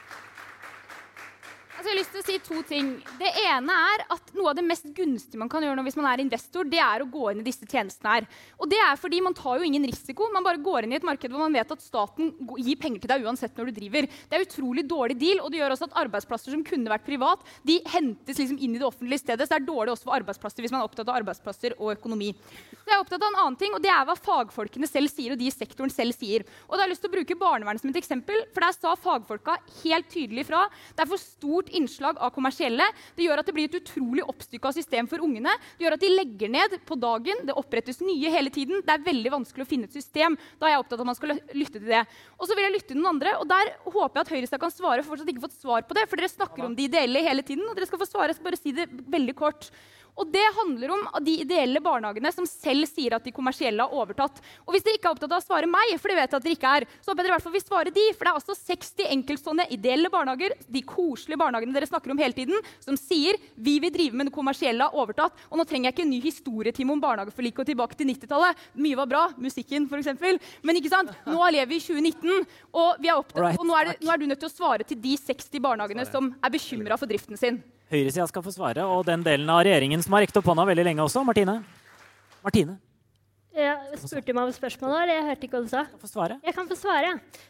Altså, jeg har lyst til å si to ting. Det ene er at Noe av det mest gunstige man kan gjøre hvis man er investor, det er å gå inn i disse tjenestene. her. Og det er fordi Man tar jo ingen risiko. Man bare går inn i et marked hvor man vet at staten gir penger til deg uansett når du driver. Det er utrolig dårlig deal, og det gjør også at arbeidsplasser som kunne vært privat, de hentes liksom inn i det offentlige stedet. Så det er dårlig også for arbeidsplasser hvis man er opptatt av arbeidsplasser og økonomi. Så jeg er opptatt av en annen ting, og det er hva fagfolkene selv sier, og de i sektoren selv sier. Og da har jeg lyst til å bruke barnevernet som et eksempel, for der sa fagfolka helt tydelig fra. Det er for stort innslag av kommersielle. Det gjør at det blir et utrolig oppstykka system for ungene. Det gjør at de legger ned på dagen. Det opprettes nye hele tiden. Det er veldig vanskelig å finne et system. Da er jeg opptatt av at man skal lytte til det. Og så vil jeg lytte til noen andre, og der håper jeg at Høyrestad kan svare. for fortsatt ikke fått svar på det, for Dere snakker om de ideelle hele tiden, og dere skal få svare. Jeg skal bare si det veldig kort. Og det handler om de ideelle barnehagene som selv sier at de kommersielle har overtatt. Og hvis dere ikke er opptatt av å svare meg, for det vet jeg at dere ikke er, så håper jeg dere i hvert fall vil svare de, for det er altså 60 enkeltstående ideelle barnehager, de koselige barnehagene dere snakker om hele tiden, som sier vi vil drive med det kommersielle har overtatt. Og nå trenger jeg ikke en ny historietime om barnehageforliket og tilbake til 90-tallet. Mye var bra, musikken f.eks. Men ikke sant? nå lever vi i 2019, og, vi er opptatt, og nå, er det, nå er du nødt til å svare til de 60 barnehagene som er bekymra for driften sin. Høyresida skal få svare, og den delen av regjeringen som har rekt opp hånda veldig lenge også. Martine. Martine, Ja, spurte meg om spørsmålet, eller jeg hørte ikke hva du sa. få svare. Jeg kan få svare.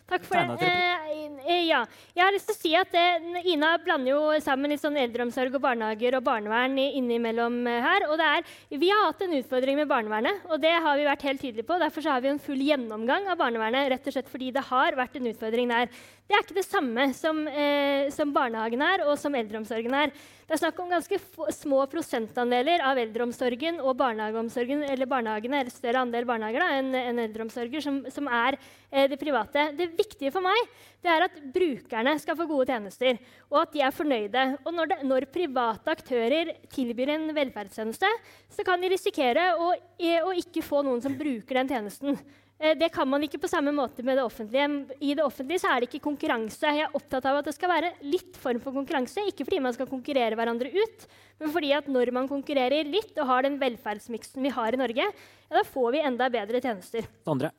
Takk for det. Eh, eh, ja. Jeg har lyst til å si at det, Ina blander jo sammen litt sånn eldreomsorg og barnehager og barnevern innimellom eh, her. Og det er, vi har hatt en utfordring med barnevernet, og det har vi vært helt tydelige på. Derfor så har vi en full gjennomgang av barnevernet, rett og slett fordi det har vært en utfordring der. Det er ikke det samme som, eh, som barnehagen er, og som eldreomsorgen er. Det er snakk om ganske små prosentandeler av eldreomsorgen og barnehageomsorgen, eller barnehagene, eller større andel barnehager enn en eldreomsorger, som, som er eh, det private. Det viktige for meg det er at brukerne skal få gode tjenester, og at de er fornøyde. Og når, det, når private aktører tilbyr en velferdstjeneste, så kan de risikere å, å ikke få noen som bruker den tjenesten. Eh, Det kan man ikke på samme måte med det offentlige. I det offentlige så er det ikke konkurranse. Jeg er opptatt av at det skal være litt form for konkurranse. Ikke fordi man skal konkurrere hverandre ut, men fordi at når man konkurrerer litt og har den velferdsmiksen vi har i Norge, ja, da får vi enda bedre tjenester. Andre.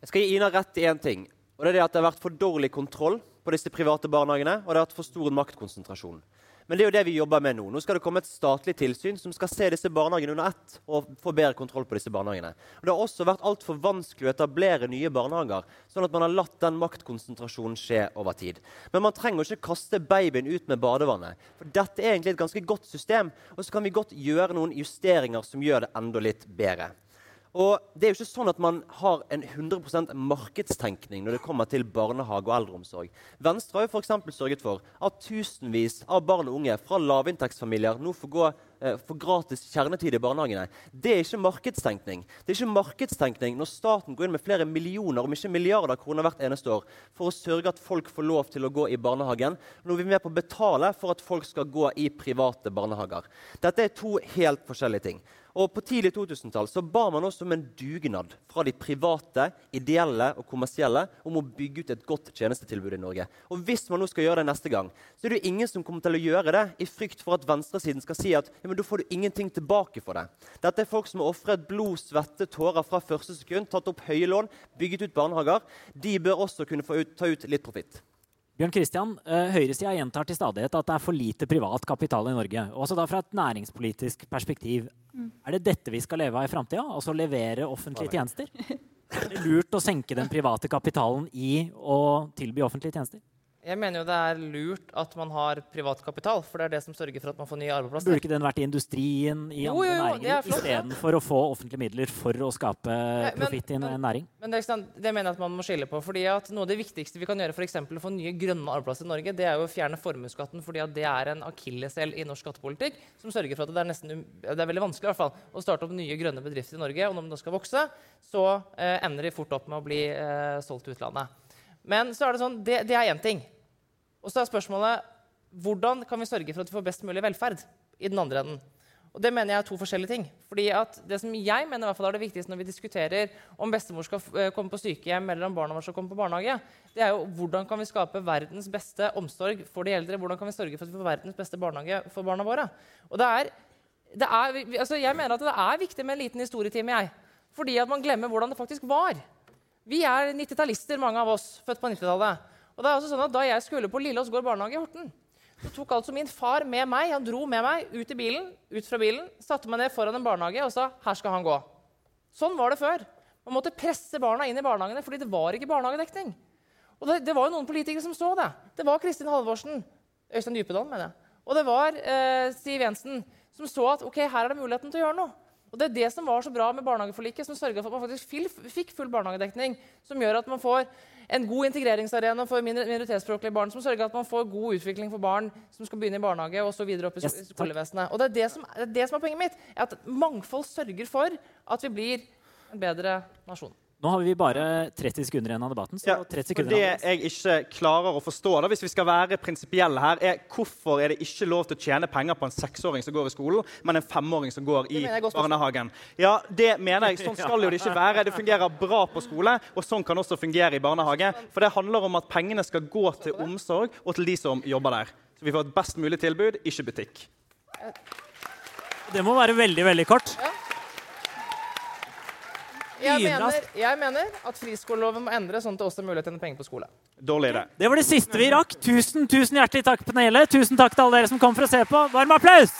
Jeg skal gi Ina rett i én ting. Og det er det at det har vært for dårlig kontroll på disse private barnehagene, og det har vært for stor maktkonsentrasjon. Men det er jo det vi jobber med nå. Nå skal det komme et statlig tilsyn som skal se disse barnehagene under ett og få bedre kontroll på disse barnehagene. Og det har også vært altfor vanskelig å etablere nye barnehager, sånn at man har latt den maktkonsentrasjonen skje over tid. Men man trenger ikke kaste babyen ut med badevannet. For dette er egentlig et ganske godt system, og så kan vi godt gjøre noen justeringer som gjør det enda litt bedre. Og det er jo ikke sånn at man har en 100% markedstenkning når det kommer til barnehage og eldreomsorg. Venstre har jo for sørget for at tusenvis av barn og unge fra lavinntektsfamilier nå får gå for gratis kjernetid i barnehagene. Det er ikke markedstenkning. Det er ikke markedstenkning når staten går inn med flere millioner, om ikke milliarder kroner hvert eneste år for å sørge at folk får lov til å gå i barnehagen, når vi er med på å betale for at folk skal gå i private barnehager. Dette er to helt forskjellige ting. Og På tidlig 2000-tall så ba man også om en dugnad fra de private, ideelle og kommersielle om å bygge ut et godt tjenestetilbud i Norge. Og Hvis man nå skal gjøre det neste gang, så er det jo ingen som kommer til å gjøre det i frykt for at venstresiden skal si at ja, men da får du ingenting tilbake for det. Dette er folk som har ofret blod, svette, tårer fra første sekund, tatt opp høye lån, bygget ut barnehager. De bør også kunne få ut, ta ut litt profitt. Bjørn Kristian, uh, Høyresida gjentar til stadighet at det er for lite privat kapital i Norge. Også da fra et næringspolitisk perspektiv. Mm. Er det dette vi skal leve av i framtida? Altså levere offentlige tjenester? Er det lurt å senke den private kapitalen i å tilby offentlige tjenester? Jeg mener jo det er lurt at man har privat kapital, for det er det som sørger for at man får nye arbeidsplasser. Burde ikke den vært i industrien i jo, andre jo, jo, næringer istedenfor å få offentlige midler for å skape profitt i en næring? Men det, det, mener jeg at man må skille på. fordi at Noe av det viktigste vi kan gjøre for å få nye grønne arbeidsplasser i Norge, det er jo å fjerne formuesskatten, fordi at det er en akilleshæl i norsk skattepolitikk som sørger for at det er, nesten, det er veldig vanskelig i hvert fall, å starte opp nye grønne bedrifter i Norge. Og når de skal vokse, så eh, ender de fort opp med å bli eh, solgt til utlandet. Men så er det sånn, det, det er én ting. Og så er spørsmålet hvordan kan vi sørge for at vi får best mulig velferd i den andre enden? Og Det mener jeg er to forskjellige ting. Fordi at Det som jeg mener i hvert fall er det viktigste når vi diskuterer om bestemor skal eh, komme på sykehjem eller om barna våre skal komme på barnehage, det er jo hvordan kan vi skape verdens beste omsorg for de eldre? Hvordan kan vi sørge for at vi får verdens beste barnehage for barna våre? Og det er, det er, altså jeg mener at det er viktig med en liten historietime, jeg. Fordi at man glemmer hvordan det faktisk var. Vi er 90-tallister, mange av oss, født på 90-tallet. Og det er også sånn at Da jeg skulle på Lilleås gård barnehage i Horten, så tok altså min far med meg, han dro med meg ut i bilen, ut fra bilen, satte meg ned foran en barnehage og sa her skal han gå. Sånn var det før. Man måtte presse barna inn i barnehagene fordi det var ikke barnehagedekning. Og det, det var jo noen politikere som så det. Det var Kristin Halvorsen, Øystein Djupedal, mener jeg. Og det var eh, Siv Jensen som så at ok, her er det muligheten til å gjøre noe. Og Det er det som var så bra med barnehageforliket, som sørga for at man faktisk fikk full barnehagedekning. Som gjør at man får en god integreringsarena for minoritetsspråklige barn, som sørger at man får god utvikling for barn som skal begynne i barnehage og så videre opp i skolevesenet. Og det er det, som, det er det som er poenget mitt. at Mangfold sørger for at vi blir en bedre nasjon. Nå har vi bare 30 sekunder igjen av debatten. så ja, 30 sekunder Det jeg ikke klarer å forstå, da, hvis vi skal være prinsipielle her, er hvorfor er det ikke lov til å tjene penger på en seksåring som går i skolen, men en femåring som går i barnehagen? Ja, Det mener jeg. Sånn skal jo det ikke være. Det fungerer bra på skole, og sånn kan også fungere i barnehage. For det handler om at pengene skal gå til omsorg og til de som jobber der. Så vi får et best mulig tilbud, ikke butikk. Det må være veldig, veldig kort. Ja. Jeg mener, jeg mener at friskoleloven må endres sånn at det også er mulighet til å tjene penger på skole. Dårlig idé. Det var det siste vi rakk. Tusen, tusen hjertelig takk, panelet. Tusen takk til alle dere som kom for å se på. Varm applaus!